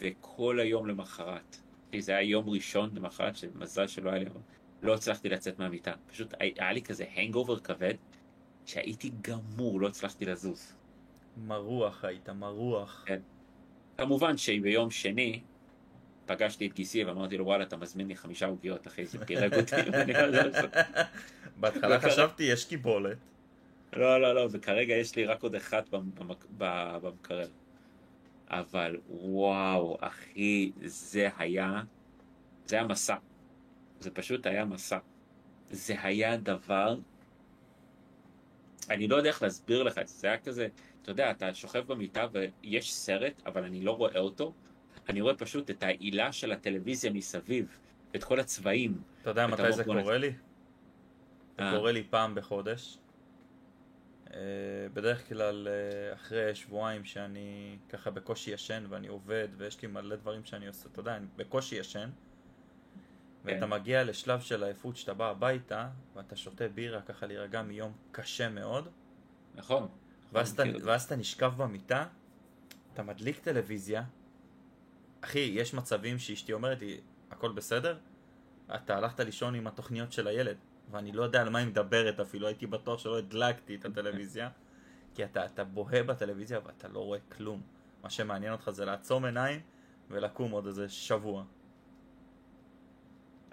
וכל היום למחרת, כי זה היה יום ראשון למחרת, שמזל שלא היה לי, לא הצלחתי לצאת מהמיטה. פשוט היה לי כזה הנגאובר כבד, שהייתי גמור, לא הצלחתי לזוז. מרוח היית, מרוח. כן. כמובן שביום שני פגשתי את גיסי ואמרתי לו, וואלה, אתה מזמין לי חמישה עוגיות, אחי, זה פירק אותי. [LAUGHS] לא. בהתחלה חשבתי, יש קיבולת. לא, לא, לא, וכרגע יש לי רק עוד ב- במקרר. אבל וואו, אחי, זה היה, זה היה מסע. זה פשוט היה מסע. זה היה דבר, אני לא יודע איך להסביר לך את זה, זה היה כזה, אתה יודע, אתה שוכב במיטה ויש סרט, אבל אני לא רואה אותו. אני רואה פשוט את העילה של הטלוויזיה מסביב, את כל הצבעים. אתה יודע מתי זה קורה לי? זה אה. קורה לי פעם בחודש. אה, בדרך כלל אה, אחרי שבועיים שאני ככה בקושי ישן ואני עובד ויש לי מלא דברים שאני עושה, אתה יודע, אני בקושי ישן. ואתה כן. מגיע לשלב של עייפות שאתה בא הביתה ואתה שותה בירה ככה להירגע מיום קשה מאוד נכון. ואז אתה, זה. ואז אתה נשכב במיטה, אתה מדליק טלוויזיה, אחי, יש מצבים שאשתי אומרת לי, הכל בסדר? אתה הלכת לישון עם התוכניות של הילד, ואני לא יודע על מה היא מדברת אפילו, הייתי בטוח שלא הדלקתי את הטלוויזיה, [LAUGHS] כי אתה, אתה בוהה בטלוויזיה ואתה לא רואה כלום. מה שמעניין אותך זה לעצום עיניים ולקום עוד איזה שבוע.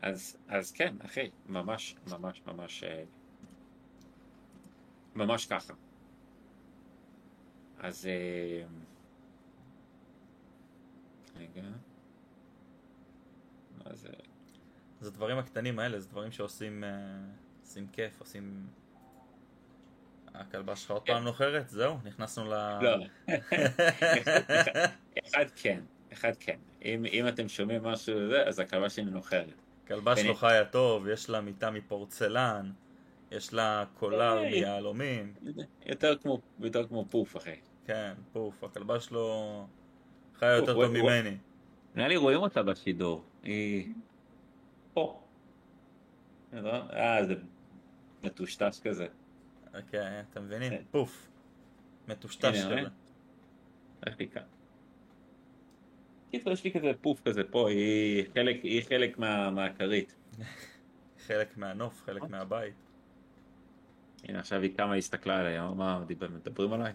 אז, אז כן, אחי, ממש, ממש, ממש, אה, ממש ככה. אז... אה, רגע. מה זה? זה דברים הקטנים האלה, זה דברים שעושים אה, עושים כיף, עושים... הכלבה שלך עוד פעם נוחרת? זהו, נכנסנו ל... לא. [LAUGHS] אחד כן, אחד כן. אם, אתם שומעים משהו אז הכלבה שלי נוחרת. כלבה שלו חיה טוב, יש לה מיטה מפורצלן, יש לה קולר מיהלומים. יותר כמו, יותר כמו פוף, אחי. כן, פוף, הכלבה שלו חיה יותר טוב ממני. נראה לי רואים אותה בשידור. היא... פה. אה, זה מטושטש כזה. כן, אתם מבינים? כן. פוף. מטושטש כזה. איך היא כאן? קיצור, יש לי כזה פוף כזה פה, היא חלק, היא חלק מה, מהכרית. [LAUGHS] חלק מהנוף, חלק מהבית. הנה, עכשיו היא קמה, הסתכלה עליי, מה, מדברים עליי?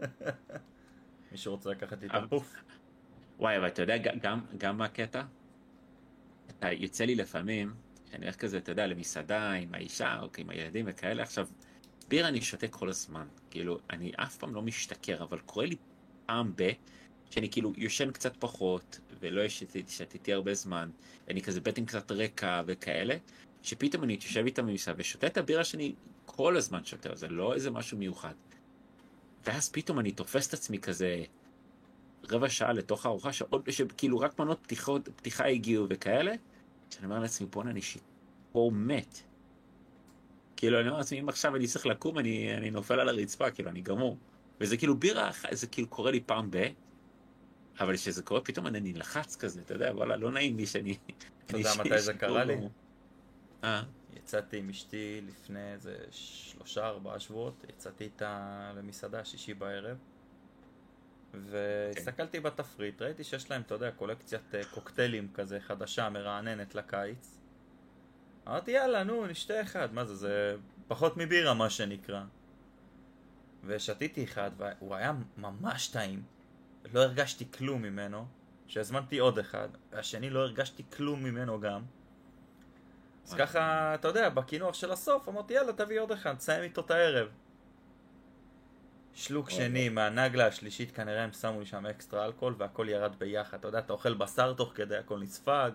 [LAUGHS] מישהו רוצה לקחת לי את הפוף? וואי, אבל אתה יודע, גם, גם מהקטע, אתה יוצא לי לפעמים, שאני הולך כזה, אתה יודע, למסעדה עם האישה, או עם הילדים וכאלה, עכשיו, בירה אני שותה כל הזמן, כאילו, אני אף פעם לא משתכר, אבל קורה לי פעם ב... שאני כאילו יושן קצת פחות, ולא שתיתי הרבה זמן, ואני כזה בטן קצת רקע וכאלה, שפתאום אני יושב איתם במסעדה ושותה את הבירה שאני כל הזמן שותה, זה לא איזה משהו מיוחד. ואז פתאום אני תופס את עצמי כזה רבע שעה לתוך הארוחה, שעוד, שכאילו רק מנות פתיחות, פתיחה הגיעו וכאלה, שאני אומר לעצמי, בואנה, אני שיכור מת. כאילו, אני אומר לעצמי, אם עכשיו אני צריך לקום, אני, אני נופל על הרצפה, כאילו, אני גמור. וזה כאילו בירה, זה כאילו קורה לי פעם ב... אבל כשזה קורה, פתאום אני נלחץ כזה, אתה יודע, וואלה, לא נעים לי שאני... [LAUGHS] אתה יודע מתי זה קרה לי? אה, יצאתי עם אשתי לפני איזה שלושה ארבעה שבועות, יצאתי איתה למסעדה שישי בערב והסתכלתי בתפריט, ראיתי שיש להם, אתה יודע, קולקציית אה, קוקטיילים כזה חדשה, מרעננת לקיץ. אמרתי יאללה נו נשתה אחד, מה זה, זה פחות מבירה מה שנקרא. ושתיתי אחד והוא היה ממש טעים, לא הרגשתי כלום ממנו שהזמנתי עוד אחד, והשני לא הרגשתי כלום ממנו גם אז. ככה, אתה יודע, בקינוח של הסוף אמרתי יאללה תביא עוד אחד, תסיים איתו את הערב. שלוק וואי, שני, מהנגלה השלישית כנראה הם שמו לי שם אקסטרה אלכוהול והכל ירד ביחד. אתה יודע, אתה אוכל בשר תוך כדי, הכל נספג,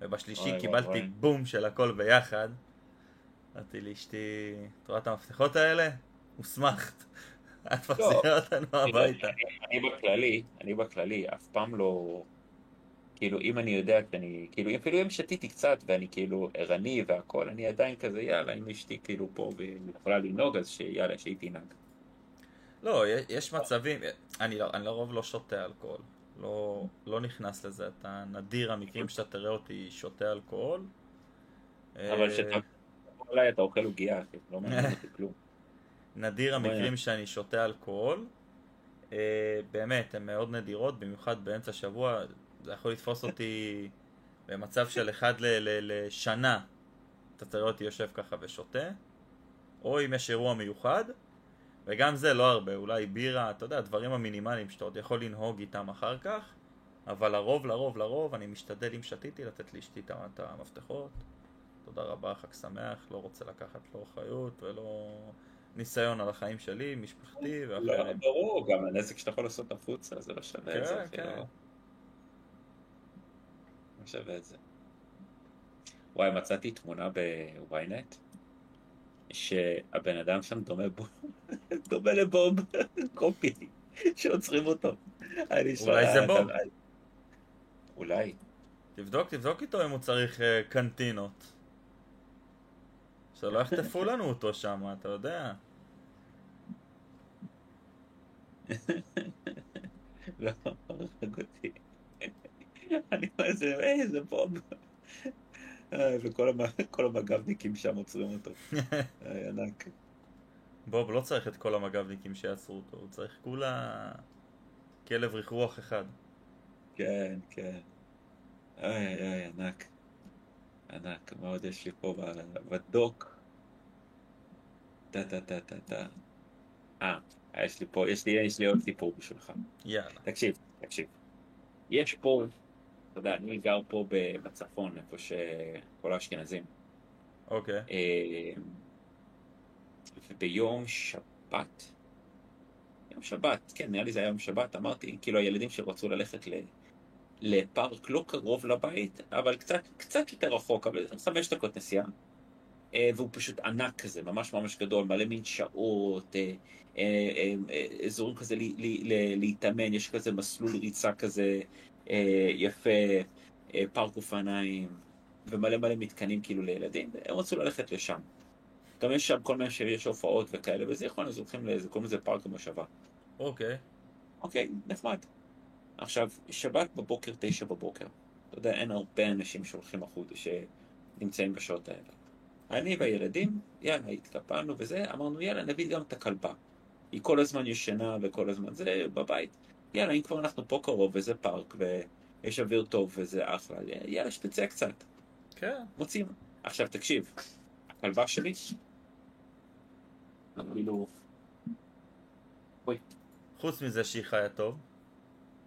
ובשלישי קיבלתי. בום של הכל ביחד. אמרתי לאשתי, את רואה את המפתחות האלה? מוסמכת. את מחזירה אותנו הביתה. אני בכללי, אני בכללי, אף פעם לא... כאילו, אם אני יודע שאני, כאילו, אפילו אם שתיתי קצת ואני כאילו ערני והכל, אני עדיין כזה, יאללה, אם אשתי כאילו פה והיא יכולה לנהוג, אז שיאללה, שהיא תנהג. לא, יש- מצבים, אני לא- אני לרוב לא שותה אלכוהול. לא, לא נכנס לזה, אתה נדיר המקרים שאתה תראה אותי שותה אלכוהול. אבל אה, כשאתה אולי אתה אוכל עוגייה, לא מעניין אותי כלום. נדיר המקרים שאני שותה אלכוהול. אה, באמת, הן מאוד נדירות, במיוחד באמצע השבוע. זה יכול לתפוס [LAUGHS] אותי במצב של אחד ל- ל- לשנה. אתה תראה אותי יושב ככה ושותה. או אם יש אירוע מיוחד. וגם זה לא הרבה, אולי בירה, אתה יודע, הדברים המינימליים שאתה עוד יכול לנהוג איתם אחר כך. אבל לרוב, לרוב, לרוב, אני משתדל אם שתיתי לתת לאשתי את המפתחות. תודה רבה, חג שמח, לא רוצה לקחת לא אחריות ולא ניסיון על החיים שלי, משפחתי לא, ואחרים. ברור, גם הנזק שאתה יכול לעשות החוצה, זה לא שווה את זה, כן, אפילו. כן. לא שווה את זה. וואי, מצאתי תמונה בוויינט, שהבן אדם שם דומה בו, [LAUGHS] דומה לבוב, [LAUGHS] קופי, שעוצרים אותו. אני שואל, אולי זה אתה- בוב. אולי. תבדוק, תבדוק איתו אם הוא צריך אה, קנטינות. שלא יחטפו לנו אותו שם, אתה יודע. לא, הרג אותי. אני אומר, איזה, איזה בוב. אה, וכל המ- כל המג"בניקים שם עוצרים אותו. [LAUGHS] אה, ענק. בוב לא צריך את כל המג"בניקים שיעצרו אותו, הוא צריך כולה כלב רכרוח אחד. כן, כן. איי, איי, ענק. ענק, מה עוד יש לי פה בדוק? טה טה טה טה טה. אה, יש לי פה, יש לי, יש לי עוד סיפור בשבילך. יאללה. תקשיב, תקשיב. יש פה, אתה יודע, אני גר פה בצפון, איפה שכל האשכנזים. אוקיי. אה, וביום שבת, יום שבת, כן, נראה לי זה היה יום שבת, אמרתי, כאילו הילדים שרצו ללכת ל... לפארק לא קרוב לבית, אבל קצת, קצת יותר רחוק, אבל חמש דקות נסיעה. אה, והוא פשוט ענק כזה, ממש ממש גדול, מלא מין שעות, אה, אה, אזורים כזה להתאמן, יש כזה מסלול ריצה כזה יפה, פארק אופניים, ומלא מלא מתקנים כאילו לילדים, הם רצו ללכת לשם. גם יש שם כל מיני שיש הופעות וכאלה, וזה יכול, אז הולכים לאיזה, קוראים לזה פארק המושבה. אוקיי. אוקיי, נחמד. עכשיו, שבת בבוקר, תשע בבוקר. אתה יודע, אין הרבה אנשים שהולכים החוצה, שנמצאים בשעות האלה. אני והילדים, יאללה, התקפלנו וזה, אמרנו, יאללה, נביא גם את הכלבה. היא כל הזמן ישנה וכל הזמן זה בבית. יאללה, אם כבר אנחנו פה קרוב וזה פארק ויש אוויר טוב וזה אחלה, יאללה, שתצא קצת. כן. מוצאים. עכשיו, תקשיב, הכלבה שלי, כאילו... אוי, חוץ מזה שהיא חיה טוב.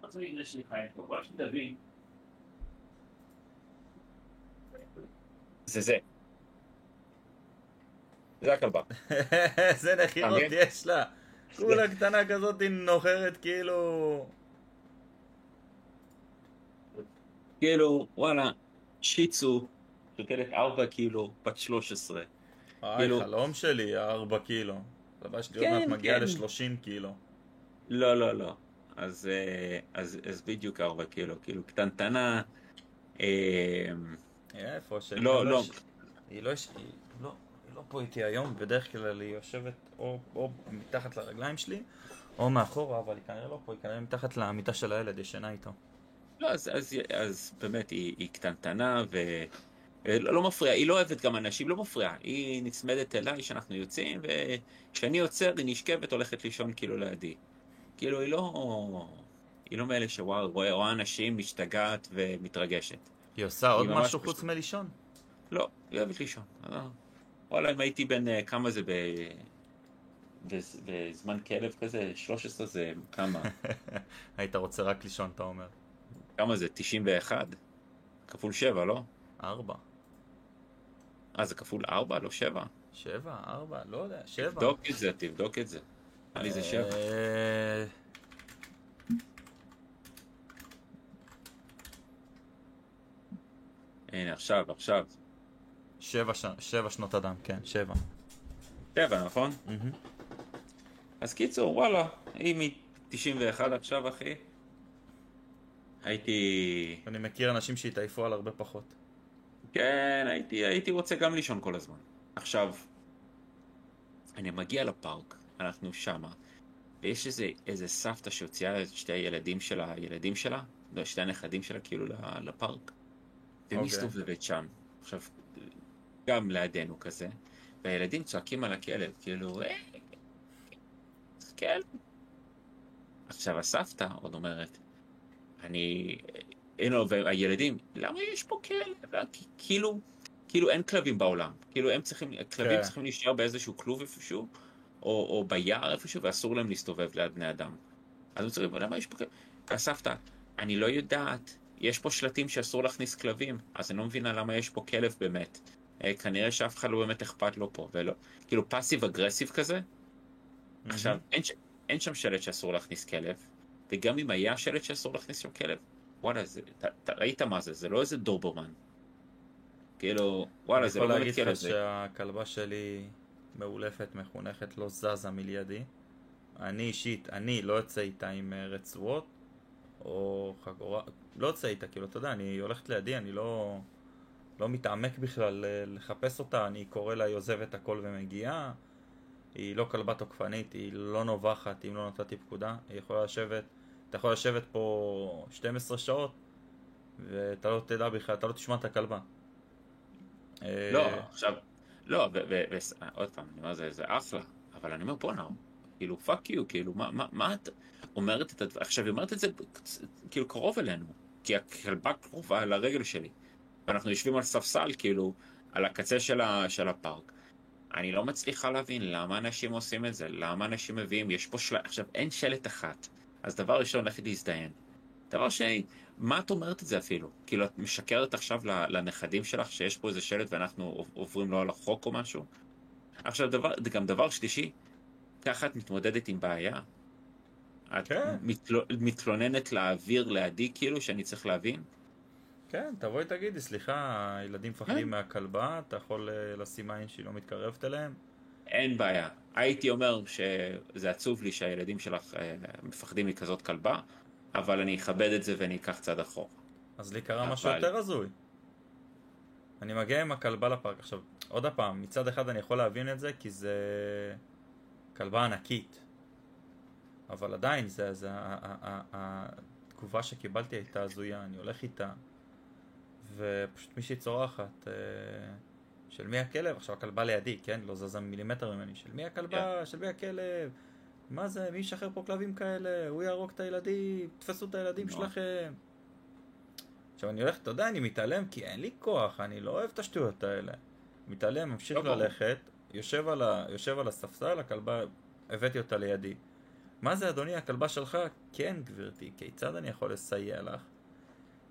מה זה יש לי חיים פה? בוא שתבין. זה זה. זה הכלבה. [LAUGHS] איזה נחירות. יש לה. כולה קטנה כזאת היא נוחרת כאילו... כאילו, וואלה, שיצו, שוקלת 4 קילו, בת 13. היי, כאילו- חלום שלי, ארבע קילו. הלוואי שלי עוד כן, מעט מגיעה כן. ל-30 קילו. לא, לא, לא. אז, אה, אז, אז בדיוק 4 קילו, כאילו קטנטנה. אה, איפה. לא, לא. ש- היא לא, יש- היא לא, היא לא פה איתי היום, בדרך כלל היא יושבת או, או מתחת לרגליים שלי, או מאחורה, אבל היא כנראה לא פה, היא כנראה מתחת למיטה של הילד, ישנה איתו. לא, אז, אז, אז באמת, היא, היא קטנטנה ו... לא, לא מפריעה, היא לא אוהבת גם אנשים, לא מפריעה. היא נצמדת אליי כשאנחנו יוצאים, וכשאני עוצר היא נשכבת, הולכת לישון כאילו לידי. כאילו, היא לא... היא לא מאלה שוואו, רואה, רואה אנשים, משתגעת ומתרגשת. היא עושה עוד ממש משהו פשוט. חוץ מלישון? לא, היא אוהבת לישון. וואלה, אם הייתי בן אה, כמה זה ב... בז- בזמן כלב כזה, 13 זה כמה? [LAUGHS] היית רוצה רק לישון, אתה אומר. כמה זה? 91? כפול 7, לא? ארבע. אה, זה כפול 4, לא 7? שבע, ארבע, לא יודע, שבע. תבדוק את זה, תבדוק את זה. נראה לי זה 7. אה, הנה, עכשיו, עכשיו. שבע ש- שבע שנות אדם, כן, שבע. 7, נכון? מהמם. אז קיצור, וואלה, היא מ-91 עכשיו, אחי. הייתי... אני מכיר אנשים שהתעייפו על הרבה פחות. כן, הייתי, הייתי רוצה גם לישון כל הזמן. עכשיו, אני מגיע לפארק, אנחנו שמה, ויש איזה, איזה סבתא שהוציאה את שתי הילדים שלה, הילדים שלה, לא, שתי הנכדים שלה, כאילו, לפארק. והיא אוקיי. מסתובבת שם. עכשיו, גם לידינו כזה, והילדים צועקים על הכלב, כאילו, אה, כלב. עכשיו, הסבתא עוד אומרת, אני... הנה, והילדים, למה יש פה כלב? כי- כאילו, כאילו אין כלבים בעולם. כאילו הם צריכים, כלבים כן. צריכים להישאר באיזשהו כלוב איפשהו, או, או ביער איפשהו, ואסור להם להסתובב ליד בני אדם. אז הם צריכים, למה יש פה כלב? הסבתא, אני לא יודעת, יש פה שלטים שאסור להכניס כלבים, אז אני לא מבינה למה יש פה כלב באמת. אה, כנראה שאף אחד לא באמת אכפת לו פה, ולא, כאילו פאסיב אגרסיב כזה. עכשיו, אין, אין שם שלט שאסור להכניס כלב, וגם אם היה שלט שאסור להכניס שם כלב, וואלה, זה, אתה, אתה ראית מה זה, זה לא איזה דורברמן. כאילו, וואלה, זה לא אני יכול באמת להגיד כלב, לך. שהכלבה שלי מאולפת, מחונכת, לא זזה מלידי. אני אישית, אני לא יוצא איתה עם אה, רצועות או חגורה, לא יוצא איתה, כאילו, אתה יודע, אני הולכת לידי, אני לא, לא מתעמק בכלל אה, לחפש אותה, אני קורא לה, היא עוזבת הכל ומגיעה. היא לא כלבה תוקפנית, היא לא נובחת אם לא נתתי פקודה, היא יכולה לשבת, אתה יכול לשבת פה 12 שעות ואתה לא תדע בכלל, אתה לא תשמע את הכלבה. אה, לא, עכשיו, לא, ועוד פעם, אני אומר, זה, זה אחלה, אבל אני אומר, בואנה, כאילו, fuck you, כאילו, מה, מה, מה את אומרת את הדבר, עכשיו, היא אומרת את זה כאילו קרוב אלינו, כי הכלבה קרובה לרגל שלי. ואנחנו יושבים על ספסל, כאילו, על הקצה של, ה, של הפארק. אני לא מצליחה להבין למה אנשים עושים את זה, למה אנשים מביאים, יש פה שלט, עכשיו אין שלט אחת, אז דבר ראשון, לכי להזדיין. דבר שני, מה את אומרת את זה אפילו? כאילו, את משקרת עכשיו לנכדים שלך שיש פה איזה שלט ואנחנו עוברים לו על החוק או משהו? עכשיו, דבר, גם דבר שלישי, ככה את מתמודדת עם בעיה. את כן. מתל... מתלוננת לאוויר לידי, כאילו, שאני צריך להבין? כן, תבואי תגידי, סליחה, הילדים מפחדים כן. מהכלבה, אתה יכול אה, לשים עין שהיא לא מתקרבת אליהם? אין בעיה. הייתי אומר שזה עצוב לי שהילדים שלך אה, מפחדים מכזאת כלבה, אבל אני אכבד את זה ואני אקח צעד אחורה. אז לי קרה אבל... משהו יותר הזוי. אני מגיע עם הכלבה לפארק. עכשיו, עוד פעם, מצד אחד אני יכול להבין את זה כי זה כלבה ענקית. אבל עדיין, זה, זה, התגובה שקיבלתי הייתה הזויה, אני הולך איתה, ופשוט מישהי צורחת, אה, של מי הכלב? עכשיו הכלבה לידי, כן? לא זזה מילימטר ממני, של מי הכלבה? Yeah. של מי הכלב? מה זה? מי ישחרר פה כלבים כאלה? הוא יהרוג את הילדים, תפסו את הילדים no. שלכם. עכשיו אני הולך, אתה יודע, אני מתעלם כי אין לי כוח, אני לא אוהב את השטויות האלה. מתעלם, ממשיך לא ללכת, יושב על, ה, יושב על הספסל, הכלבה, הבאתי אותה לידי. מה זה אדוני, הכלבה שלך? כן גברתי, כיצד אני יכול לסייע לך?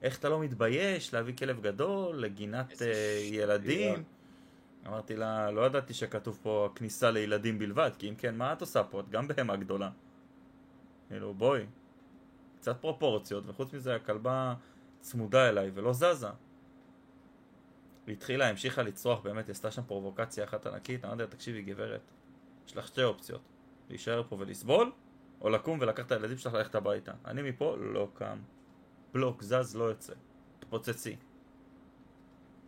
איך אתה לא מתבייש להביא כלב גדול לגינת uh, ילדים? אמרתי לה, לא ידעתי שכתוב פה כניסה לילדים בלבד, כי אם כן, מה את עושה פה? את גם בהמה גדולה. כאילו, בואי, קצת פרופורציות, וחוץ מזה הכלבה צמודה אליי ולא זזה. היא התחילה, המשיכה לצרוח, באמת, היא עשתה שם פרובוקציה אחת ענקית, אמרתי לה, תקשיבי גברת, יש לך שתי אופציות, להישאר פה ולסבול, או לקום ולקח את הילדים שלך ללכת הביתה. אני מפה לא קם. בלוק, זז, לא יוצא. תפוצצי.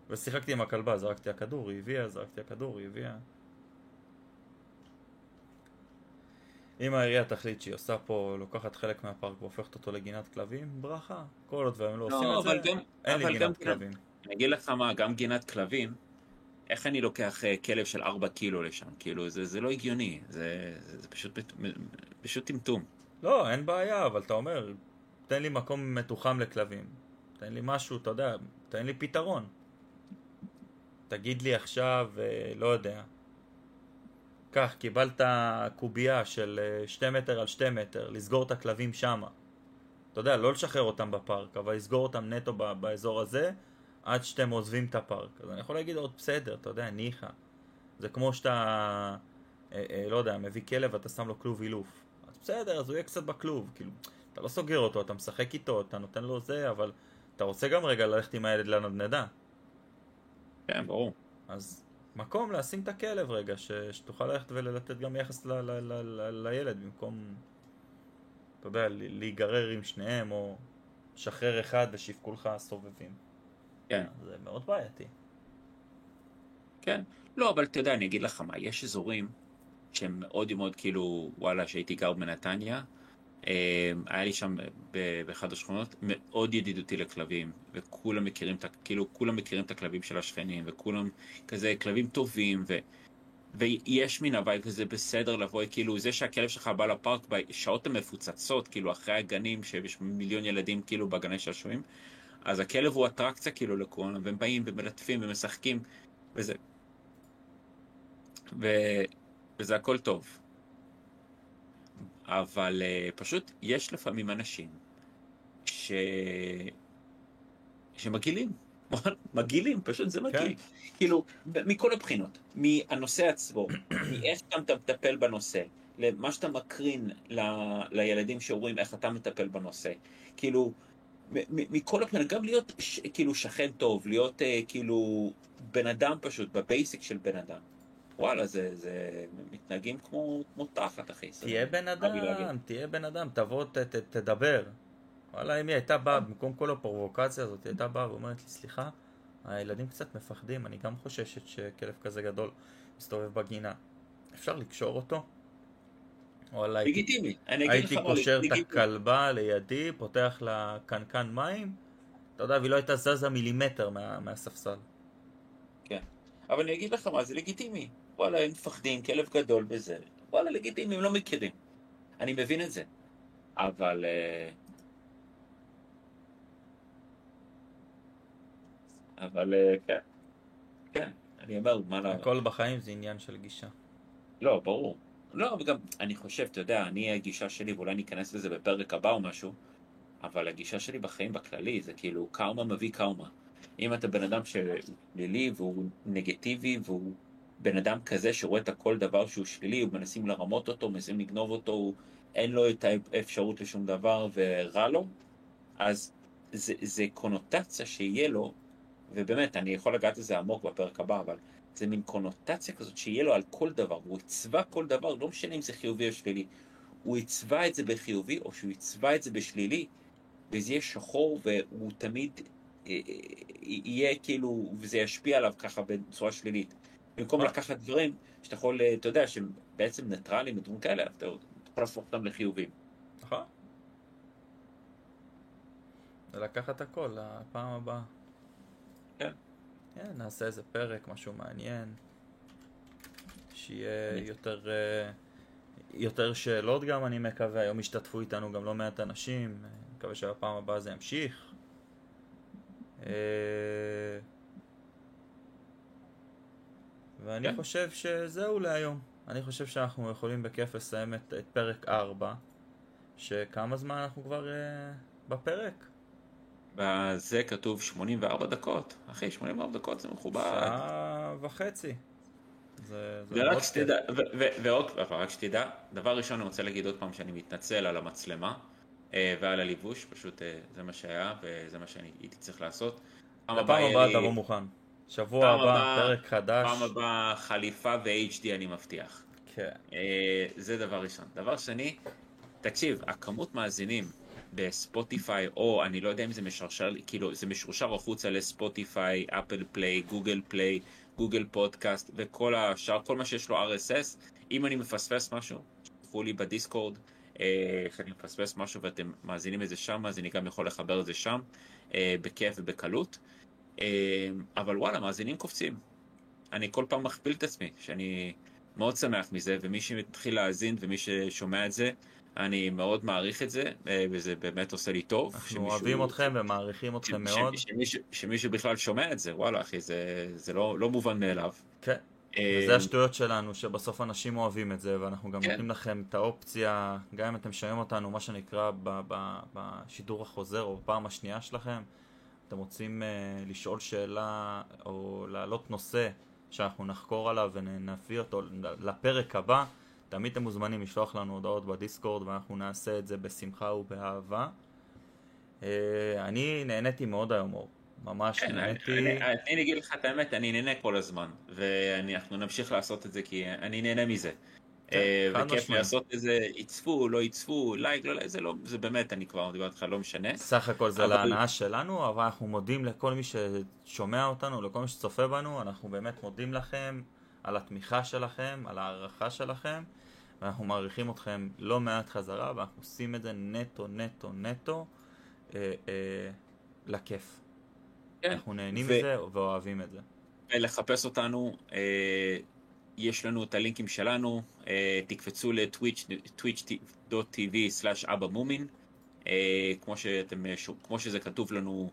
ושיחקתי עם הכלבה, זרקתי הכדור, היא הביאה, זרקתי הכדור, היא הביאה. אם העירייה תחליט שהיא עושה פה, לוקחת חלק מהפארק והופכת אותו לגינת כלבים, ברכה. כל עוד והם לא, לא עושים את זה, גם, אין לי גינת כלבים. אני אגיד לך מה, גם גינת כלבים, איך אני לוקח אה, כלב של 4 קילו לשם? כאילו, זה, זה לא הגיוני, זה, זה, זה פשוט, פשוט טמטום. לא, אין בעיה, אבל אתה אומר, תן לי מקום מתוחם לכלבים. תן לי משהו, אתה יודע, תן לי פתרון. תגיד לי עכשיו, אה, לא יודע, קח, קיבלת קובייה של 2 אה, מטר על 2 מטר, לסגור את הכלבים שמה. אתה יודע, לא לשחרר אותם בפארק, אבל לסגור אותם נטו באזור הזה, עד שאתם עוזבים את הפארק. אז אני יכול להגיד עוד בסדר, אתה יודע, ניחא. זה כמו שאתה, אה, אה, לא יודע, מביא כלב ואתה שם לו כלוב אילוף. אז בסדר, אז הוא יהיה קצת בכלוב, כאילו, אתה לא סוגר אותו, אתה משחק איתו, אתה נותן לו זה, אבל אתה רוצה גם רגע ללכת עם הילד לנדנדה. כן, ברור. אז מקום לשים את הכלב רגע, ש, שתוכל ללכת ולתת גם יחס ל, ל, ל, ל, לילד, במקום, אתה יודע, להיגרר עם שניהם, או שחרר אחד ושיפקו לך סובבים. כן. זה מאוד בעייתי. כן. לא, אבל אתה יודע, אני אגיד לך מה, יש אזורים שהם מאוד מאוד כאילו, וואלה, שהייתי גר בנתניה, היה לי שם באחד השכונות מאוד ידידותי לכלבים, וכולם מכירים את, כאילו, כולם מכירים את הכלבים של השכנים, וכולם כזה כלבים טובים, ו... ויש מין הוואי כזה בסדר לבוא, כאילו זה שהכלב שלך בא לפארק בשעות המפוצצות, כאילו אחרי הגנים, שיש מיליון ילדים כאילו בגני שעשועים, אז הכלב הוא אטרקציה כאילו לכולם, והם באים ומלטפים ומשחקים, וזה... ו... וזה הכל טוב. אבל uh, פשוט יש לפעמים אנשים ש... שמגעילים. [LAUGHS] מגעילים, פשוט זה מגעיל. כן. כאילו, מכל הבחינות, מהנושא עצמו, [CLEARS THROAT] מאיך אתה מטפל בנושא, למה שאתה מקרין ל... לילדים שאומרים איך אתה מטפל בנושא. כאילו, מכל הבחינות, גם להיות ש... כאילו שכן טוב, להיות uh, כאילו בן אדם פשוט, בבייסיק של בן אדם. וואלה, זה, זה מתנהגים כמו, כמו תחת, אחי. תהיה בן אדם, תהיה בן אדם, תבוא, ת, ת, תדבר. וואלה, אם היא הייתה באה, במקום כל הפרובוקציה הזאת, היא הייתה באה ואומרת לי, סליחה, הילדים קצת מפחדים, אני גם חוששת שכלב כזה גדול מסתובב בגינה. אפשר לקשור אותו? וואלה, לגיטימי. הייתי קושר את הכלבה לידי, פותח לה קנקן מים, אתה יודע, והיא לא הייתה זזה מילימטר מה, מהספסל. כן. אבל אני אגיד לך מה, זה לגיטימי. וואלה, הם מפחדים, כלב גדול וזה. וואלה, לגיטימי, הם לא מכירים. אני מבין את זה. אבל... Uh... אבל אה, כן, כן, אני אומר, מה לא... הכל בחיים זה עניין של גישה. לא, ברור. לא, וגם, אני חושב, אתה יודע, אני, הגישה שלי, ואולי ניכנס לזה בפרק הבא או משהו, אבל הגישה שלי בחיים בכללי זה כאילו קרמה מביא קרמה. אם אתה בן אדם שלילי והוא נגטיבי והוא בן אדם כזה שרואה את הכל דבר שהוא שלילי, הוא מנסים לרמות אותו, מנסים לגנוב אותו, הוא, אין לו את האפשרות לשום דבר ורע לו, אז זה, זה קונוטציה שיהיה לו, ובאמת, אני יכול לגעת לזה עמוק בפרק הבא, אבל זה מין קונוטציה כזאת שיהיה לו על כל דבר, הוא יצבע כל דבר, לא משנה אם זה חיובי או שלילי, הוא יצבע את זה בחיובי או שהוא יצבע את זה בשלילי, וזה יהיה שחור והוא תמיד אה, אה, יהיה כאילו, וזה ישפיע עליו ככה בצורה שלילית. במקום לקחת דברים שאתה יכול, אה, אתה יודע, שהם בעצם ניטרלים ודברים כאלה, אתה יכול להפוך אותם לחיובים. נכון. ולקחת הכל לפעם הבאה. כן. כן, נעשה איזה פרק, משהו מעניין. שיהיה יותר, אה, יותר שאלות גם, אני מקווה. היום השתתפו איתנו גם לא מעט אנשים. אני מקווה שבפעם הבאה זה ימשיך. אה, ואני כן. חושב שזהו להיום. אני חושב שאנחנו יכולים בכיף לסיים את, את פרק 4, שכמה זמן אנחנו כבר uh, בפרק? בזה כתוב 84 דקות. אחי, 84 דקות זה מכובד. שעה וחצי. זה, זה ורק שתדע, ועוד, רק שתדע, דבר ראשון אני רוצה להגיד עוד פעם שאני מתנצל על המצלמה אה, ועל הלבוש, פשוט אה, זה מה שהיה וזה מה שאני הייתי צריך לעשות. פעם לפעם הבאה לי- תבוא מוכן. שבוע הבא, הבאה- פרק חדש. פעם הבאה חליפה ו-HD אני מבטיח. כן. אה, זה דבר ראשון. דבר שני, תקשיב, הכמות מאזינים ב-Spotify, או אני לא יודע אם זה משרשר, כאילו זה משורשר החוצה ל-Spotify, Apple Play, Google Play, Google Podcast וכל השאר, כל מה שיש לו RSS. אם אני מפספס משהו, תלכו לי ב-Discord, אה, איך אני מפספס משהו ואתם מאזינים את זה שם, אז אני גם יכול לחבר את זה שם, אה, בכיף ובקלות. אה, אבל וואלה, מאזינים קופצים. אני כל פעם מכפיל את עצמי, שאני מאוד שמח מזה, ומי שמתחיל להאזין ומי ששומע את זה, אני מאוד מעריך את זה, אה, וזה באמת עושה לי טוב. אנחנו שמישהו- אוהבים אתכם ומעריכים אתכם ש- מאוד. ש- שמישהו, שמישהו בכלל שומע את זה, וואלה אחי, זה, זה לא, לא מובן מאליו. כן. אה, וזה השטויות שלנו, שבסוף אנשים אוהבים את זה, ואנחנו גם כן. נותנים לכם את האופציה, גם אם אתם שומעים אותנו, מה שנקרא, ב- ב- בשידור החוזר, או בפעם השנייה שלכם, אתם רוצים uh, לשאול שאלה, או להעלות נושא שאנחנו נחקור עליו ונביא אותו לפרק הבא, תמיד אתם מוזמנים לשלוח לנו הודעות בדיסקורד, ואנחנו נעשה את זה בשמחה ובאהבה. Uh, אני נהניתי מאוד היום, אור. ממש כן, אני, נהניתי. אני, אני, אני אגיד לך את האמת, אני נהנה כל הזמן, ואנחנו נמשיך לעשות את זה כי אני נהנה מזה. כן, אה, וכיף. לעשות את זה, יצפו, לא יצפו, לייק, לא לייק, זה לא, זה באמת, אני כבר דיברתי איתך, לא משנה. סך הכל זה להנאה שלנו, אבל אנחנו מודים לכל מי ששומע אותנו, לכל מי שצופה בנו, אנחנו באמת מודים לכם על התמיכה שלכם, על הערכה שלכם, ואנחנו מעריכים אתכם לא מעט חזרה, ואנחנו עושים את זה נטו, נטו, נטו, אה, אה, לכיף. כן. אנחנו נהנים ו- מזה ואוהבים את זה. לחפש אותנו, אה, יש לנו את הלינקים שלנו, אה, תקפצו ל-twitch.tv/אבא מומין, אה, כמו, שאתם, אה, כמו שזה כתוב לנו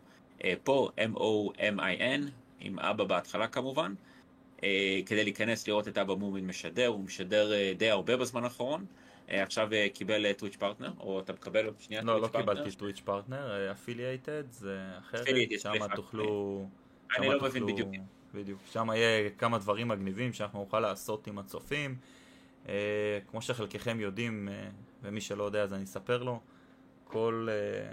פה, M-O-M-I-N, עם אבא בהתחלה כמובן, כדי להיכנס לראות את אבא מומין משדר, הוא משדר די הרבה בזמן האחרון. עכשיו קיבל Twitch partner, או אתה מקבל עוד שנייה לא, לא Twitch partner? קיבלתי Twitch partner, affiliated זה אחרת, שם. תוכלו... אני לא מבין בדיוק. בדיוק. שם יהיה כמה דברים מגניבים שאנחנו נוכל לעשות עם הצופים. אה, כמו שחלקכם יודעים, אה, ומי שלא יודע אז אני אספר לו, כל, אה,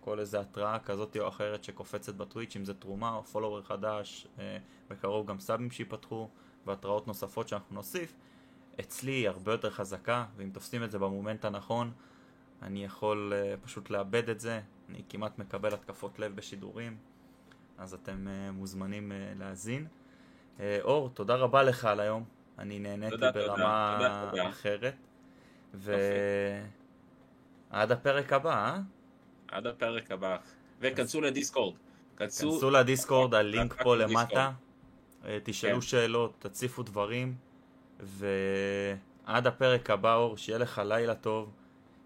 כל איזה התראה כזאת או אחרת שקופצת בטוויץ', אם זה תרומה או פולוור חדש, אה, בקרוב גם סאבים שיפתחו, והתראות נוספות שאנחנו נוסיף, אצלי היא הרבה יותר חזקה, ואם תופסים את זה במומנט הנכון, אני יכול אה, פשוט לאבד את זה, אני כמעט מקבל התקפות לב בשידורים, אז אתם uh, מוזמנים uh, להאזין. Uh, אור, תודה רבה לך על היום, אני נהניתי תודה, ברמה תודה, תודה. אחרת. ועד הפרק הבא, אה? עד הפרק הבא. וכנסו לדיסקורד. כנסו, כנסו לדיסקורד, הלינק פה. למטה, אה, תשאלו כן. שאלות, תציפו דברים, ועד הפרק הבא, אור, שיהיה לך לילה טוב,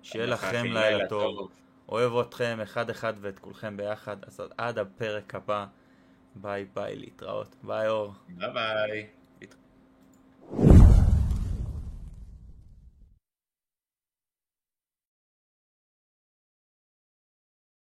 שיהיה לכם לילה טוב. אוהב אתכם אחד-אחד ואת כולכם ביחד, אז עד הפרק הבא, ביי ביי להתראות. ביי אור. ביי ביי.